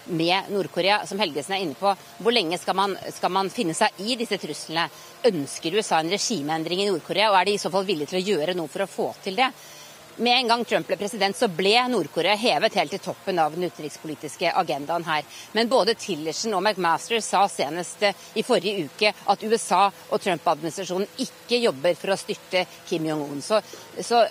med Nord-Korea, som Helgesen er inne på. Hvor lenge skal man, skal man, finne seg i disse truslene? Ønsker USA en regimeendring i Nord-Korea, og er de i så fall villige til å gjøre noe for å få til det? Med en gang Trump ble president, så ble Nord-Korea hevet helt til toppen av den utenrikspolitiske agendaen her. Men både Tillerson og McMaster sa senest eh, i forrige uke at USA og Trump-administrasjonen ikke jobber for å styrte Kim Jong-un. Så, så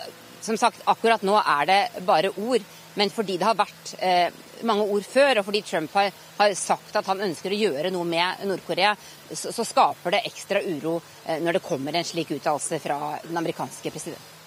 som sagt, akkurat nå er det bare ord. Men fordi det har vært eh, mange ord før, og fordi Trump har, har, sagt at han ønsker å gjøre noe med Nord-Korea, så, så, skaper det ekstra uro eh, når det kommer en slik uttalelse fra den amerikanske presidenten.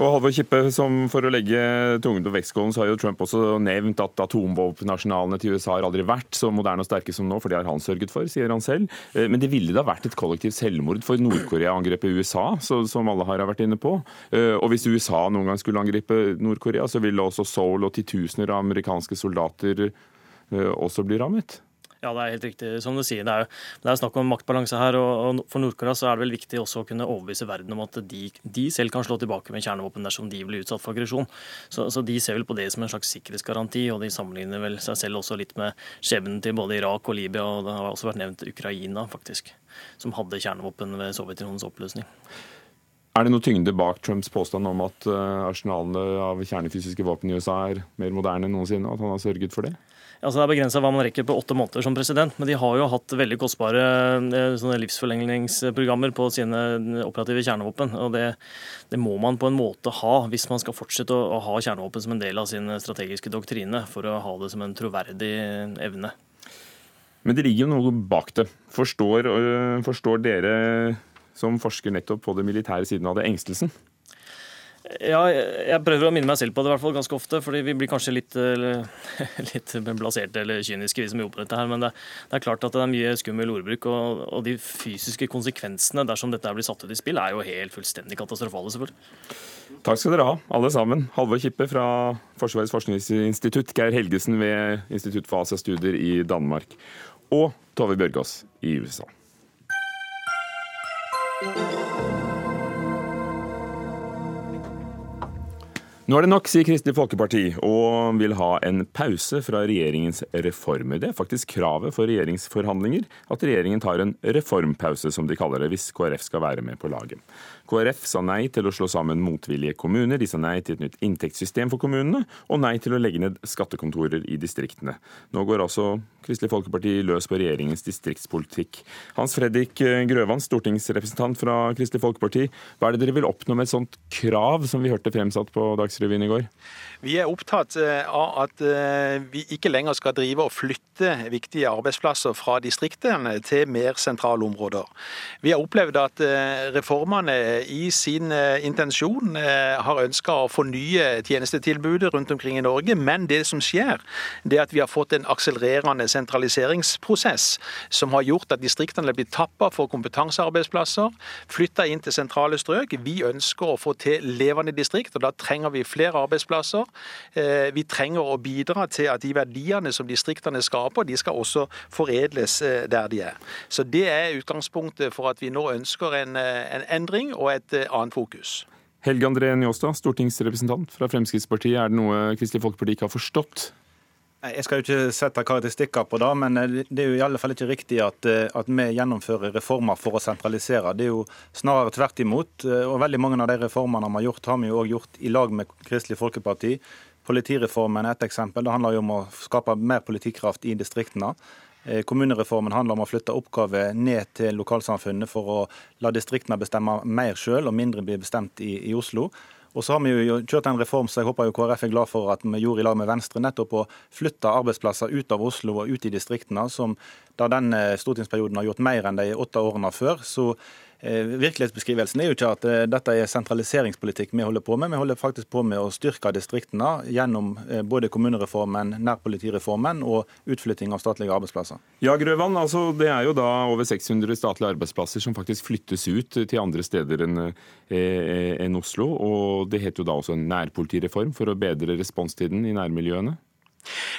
Og Halvor Kippe, som For å legge tungen på vektskålen, så har jo Trump også nevnt at atomvåpenarsenalene til USA har aldri vært så moderne og sterke som nå, for det har han sørget for, sier han selv. Eh, men det ville da vært et kollektivt selvmord for Nord-Korea å USA, USA, som alle har vært inne på. Eh, og hvis USA noen gang skulle angripe Nord-Korea, så ville også Seoul og titusener av amerikanske soldater eh, også bli rammet. Ja, det er helt riktig som du sier. Det er, det er snakk om maktbalanse her. og For Nord-Korea så er det vel viktig også å kunne overbevise verden om at de, de, selv kan slå tilbake med kjernevåpen dersom de blir utsatt for aggresjon. Så, så, De ser vel på det som en slags sikkerhetsgaranti, og de sammenligner vel seg selv også litt med skjebnen til både Irak og Libya, og det har også vært nevnt Ukraina, faktisk, som hadde kjernevåpen ved Sovjetunionens oppløsning. Er det noe tyngde bak Trumps påstand om at uh, arsenalene av kjernefysiske våpen i USA er mer moderne enn noensinne, og at han har sørget for det? Altså Det er begrensa hva man rekker på åtte måneder som president, men de har jo hatt veldig kostbare eh, livsforlengningsprogrammer på sine operative kjernevåpen. og det, det, må man på en måte ha hvis man skal fortsette å, å ha kjernevåpen som en del av sin strategiske doktrine, for å ha det som en troverdig evne. Men det ligger jo noe bak det. Forstår, forstår dere som forsker nettopp på det militære siden av det, engstelsen? Ja, jeg prøver å minne meg selv på det i hvert fall ganske ofte. fordi vi blir kanskje litt, litt blaserte eller kyniske, vi som jobber med dette her. Men det, det, er klart at det er mye skummel ordbruk. Og, og, de fysiske konsekvensene dersom dette blir satt ut i spill, er jo helt fullstendig katastrofale, selvfølgelig. Takk skal dere ha, alle sammen. Halvor Kippe fra Forsvarets forskningsinstitutt, Geir Helgesen ved Institutt for Asiastudier i Danmark og Tove Bjørgaas i USA. Nå er det nok, sier Kristelig Folkeparti, og vil ha en pause fra regjeringens reformer. Det er faktisk kravet for regjeringsforhandlinger, at regjeringen tar en reformpause, som de kaller det, hvis KrF skal være med på laget. KrF sa nei til å slå sammen motvillige kommuner, de sa nei til et nytt inntektssystem for kommunene, og nei til å legge ned skattekontorer i distriktene. Nå går altså Kristelig Folkeparti løs på regjeringens distriktspolitikk. Hans Fredrik Grøvan, stortingsrepresentant fra Kristelig Folkeparti, hva er det dere vil oppnå med et sånt krav som vi hørte fremsatt på Dagsrevyen i går? Vi er opptatt eh, av at eh, vi ikke lenger skal drive og flytte viktige arbeidsplasser fra distriktene til mer sentrale områder. Vi har opplevd at eh, reformene i sin intensjon har ønska å fornye tjenestetilbudet rundt omkring i Norge, men det som skjer, det er at vi har fått en akselererende sentraliseringsprosess som har gjort at distriktene blitt tappa for kompetansearbeidsplasser, flytta inn til sentrale strøk. Vi ønsker å få til levende distrikt, og da trenger vi flere arbeidsplasser. Eh, vi trenger å bidra til at de verdiene som distriktene skaper, de skal også foredles eh, der de er. Så Det er utgangspunktet for at vi nå ønsker en, eh, en endring og et annet fokus. Helge André Njåstad, stortingsrepresentant fra Fremskrittspartiet. Er det noe Kristelig Folkeparti ikke har forstått? Jeg skal jo ikke sette karakteristikker på det, men det er jo i alle fall ikke riktig at, at, vi gjennomfører reformer for å sentralisere. Det er jo snarere tvert imot. Og veldig mange av de reformene vi har gjort, har vi jo òg gjort i lag med Kristelig Folkeparti. Politireformen er et eksempel. Det handler jo om å skape mer politikraft i distriktene. Eh, kommunereformen handler om å flytte oppgaver ned til lokalsamfunnet for å la distriktene bestemme mer sjøl, og mindre blir bestemt i, i Oslo. Og så har vi jo kjørt en reform som jeg håper jo KrF er glad for at vi gjorde i lag med Venstre, nettopp å flytte arbeidsplasser ut av Oslo og ut i distriktene, som da denne stortingsperioden har gjort mer enn de åtte årene før. Så virkelighetsbeskrivelsen er jo ikke at eh, dette er sentraliseringspolitikk vi holder på med. Vi holder faktisk på med å styrke distriktene gjennom eh, både kommunereformen, nærpolitireformen og utflytting av statlige arbeidsplasser. Ja, Grøvan, altså Det er jo da over 600 statlige arbeidsplasser som faktisk flyttes ut til andre steder enn en Oslo. Og det heter jo da også en nærpolitireform for å bedre responstiden i nærmiljøene?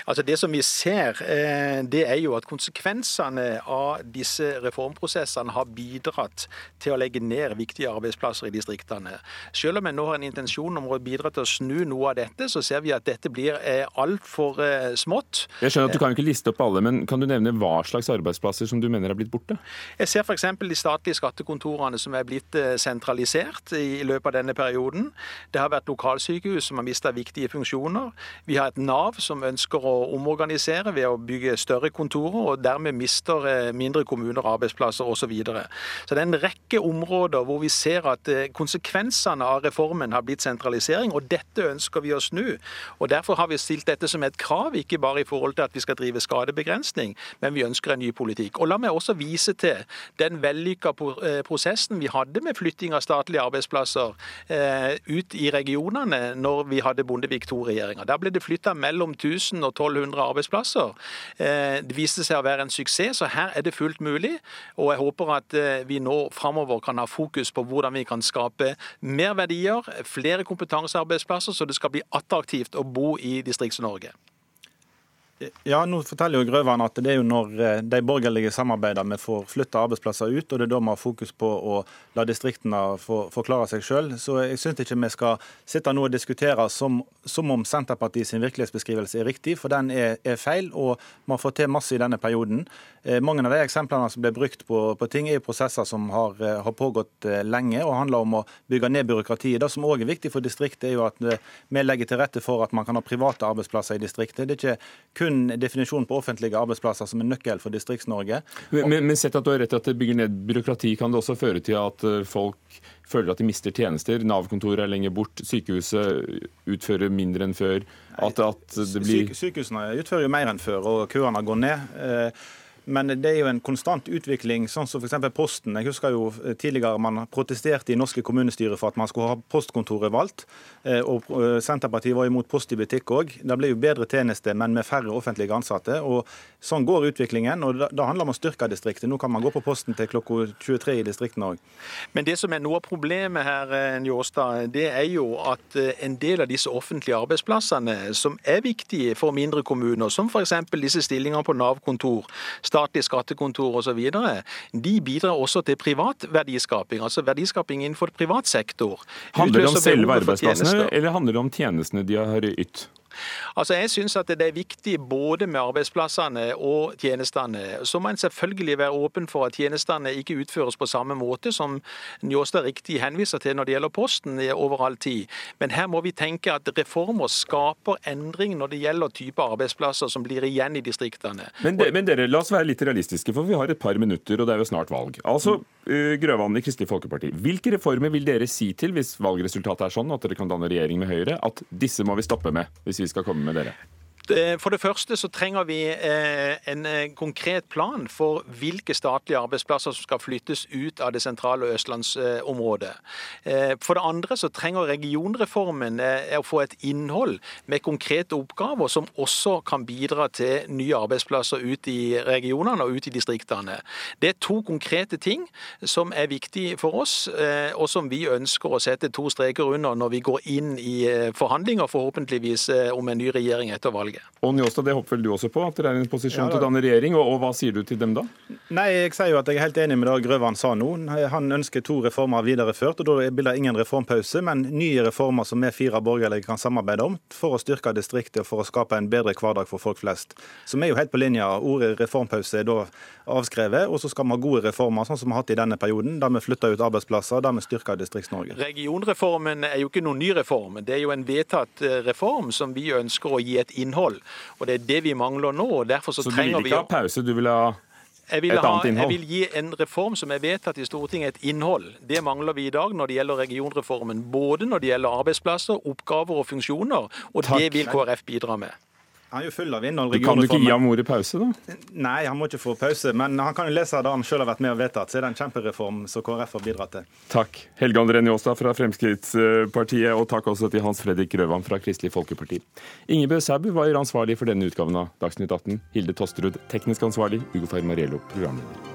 Altså Det som vi ser, eh, det er jo at konsekvensene av disse reformprosessene har bidratt til å legge ned viktige arbeidsplasser i distriktene. Selv om en nå har en intensjon om å bidra til å snu noe av dette, så ser vi at dette blir eh, altfor eh, smått. Jeg skjønner at Du kan ikke liste opp alle, men kan du nevne hva slags arbeidsplasser som du mener er blitt borte? Jeg ser f.eks. de statlige skattekontorene som er blitt sentralisert i løpet av denne perioden. Det har vært lokalsykehus som har mista viktige funksjoner. Vi har et Nav som ønsker ønsker å omorganisere ved å bygge større kontorer, og dermed mister eh, mindre kommuner arbeidsplasser osv. Så, videre. så det er en rekke områder hvor vi ser at eh, konsekvensene av reformen har blitt sentralisering, og dette ønsker vi å snu. Og Derfor har vi stilt dette som et krav, ikke bare i forhold til at vi skal drive skadebegrensning, men vi ønsker en ny politikk. Og La meg også vise til den vellykka eh, prosessen vi hadde med flytting av statlige arbeidsplasser ut i regionene når vi hadde Bondevik II-regjeringa. Da ble det flytta mellom 1000 1000 og 1200 arbeidsplasser. Eh, det viste seg å være en suksess, så her er det fullt mulig. Og jeg håper at eh, vi nå framover kan ha fokus på hvordan vi kan skape mer verdier, flere kompetansearbeidsplasser, så det skal bli attraktivt å bo i Distrikts-Norge. Ja, nå forteller jo Grøvan at det er jo når eh, de borgerlige samarbeider vi får flytta arbeidsplasser ut, og det er da vi har fokus på å la distriktene få, forklare seg sjøl. Så jeg syns ikke vi skal sitte nå og diskutere som, som om Senterpartiet sin virkelighetsbeskrivelse er riktig, for den er, er feil. Og vi har fått til masse i denne perioden. Eh, mange av de eksemplene som ble brukt på, på ting, er prosesser som har, eh, har, pågått lenge og handler om å bygge ned byråkratiet. Det som òg er viktig for distriktet, er jo at vi legger til rette for at man kan ha private arbeidsplasser i distriktet. Det er ikke kun kun definisjonen på offentlige arbeidsplasser som er nøkkel for Distrikts-Norge. Men, men, sett at du har rett i at det bygger ned byråkrati, kan det også føre til at eh, folk føler at de mister tjenester? Nav-kontoret er lenger bort, sykehuset utfører mindre enn før. At, at det blir... Sykehusene utfører jo mer enn før, og køene går ned. Eh, Men det er jo en konstant utvikling, sånn som f.eks. Posten. Jeg husker jo tidligere man protesterte i norske kommunestyrer for at man skulle ha postkontoret valgt. Eh, og eh, Senterpartiet var imot Post i butikk òg. Det ble jo bedre tjenester, men med færre offentlige ansatte. og Sånn går utviklingen. og Da handler det om å styrke distriktet. Nå kan man gå på Posten til klokka 23 i distriktene òg. Men det som er noe av problemet her, eh, Njåstad, det er jo at en del av disse offentlige arbeidsplassene som er viktige for mindre kommuner, som f.eks. disse stillingene på Nav-kontor, statlige skattekontor osv., de bidrar også til privat verdiskaping, altså verdiskaping innenfor privat sektor. Handler det om selve arbeidsplassene, eller handler det om tjenestene de har ytt? Altså, Jeg syns det er viktig både med arbeidsplassene og tjenestene. Så må en selvfølgelig være åpen for at tjenestene ikke utføres på samme måte som Njåstad riktig henviser til når det gjelder Posten over all tid. Men her må vi tenke at reformer skaper endring når det gjelder type arbeidsplasser som blir igjen i distriktene. Men, de, men dere, la oss være litt realistiske, for vi har et par minutter, og det er jo snart valg. Altså, uh, Grøvan i Kristelig Folkeparti, hvilke reformer vil dere si til hvis valgresultatet er sånn at dere kan danne regjering med Høyre, at disse må vi stoppe med? hvis vi skal komme med dere? For det første så trenger vi eh, en eh, konkret plan for hvilke statlige arbeidsplasser som skal flyttes ut av det sentrale østlandsområdet. Eh, for det andre så trenger regionreformen å få et innhold med konkrete oppgaver som også kan bidra til nye arbeidsplasser ut i regionene og ut i distriktene. Det er to konkrete ting som er viktige for oss, og som vi ønsker å sette to streker under når vi går inn i forhandlinger, forhåpentligvis om en ny regjering etter valget valget. Og Njåstad, det håper vel du også på, at dere er i en posisjon ja, til å danne regjering. Og, og, hva sier du til dem da? Nei, Jeg sier jo at jeg er helt enig med det Grøvan sa nå. Han ønsker to reformer videreført. og Da blir det ingen reformpause, men nye reformer som vi fire borgerlige kan samarbeide om for å styrke distriktet og for å skape en bedre hverdag for folk flest. Så vi er jo helt på linja. Ordet reformpause er da avskrevet. Og så skal vi ha gode reformer, sånn som vi har hatt i denne perioden, der vi flytter ut arbeidsplasser, der vi styrker Distrikts-Norge. Regionreformen er jo ikke noen ny reform. Det er jo en vedtatt eh, reform som vi ønsker å gi et innhold innhold. Og Det er det vi mangler nå. og derfor Så, så du vil ikke ha pause, du vil ha et annet innhold? Jeg vil gi en reform som er vedtatt i Stortinget, et innhold. Det mangler vi i dag når det gjelder regionreformen. Både når det gjelder arbeidsplasser, oppgaver og funksjoner. Og Takk. det vil KrF bidra med. Han er jo full av innhold. Kan du ikke gi ham ordet pause, da? Nei, han må ikke få pause. Men han kan jo lese det han selv har vært med og vedtatt. Så er det en kjempereform som KrF har bidratt til. Takk. Helge André Njåstad fra Fremskrittspartiet, og takk også til Hans Fredrik Grøvan fra Kristelig Folkeparti. Ingebø Sæbu var ansvarlig for denne utgaven av Dagsnytt 18. Hilde Tosterud teknisk ansvarlig. Ugo Fermariello programleder.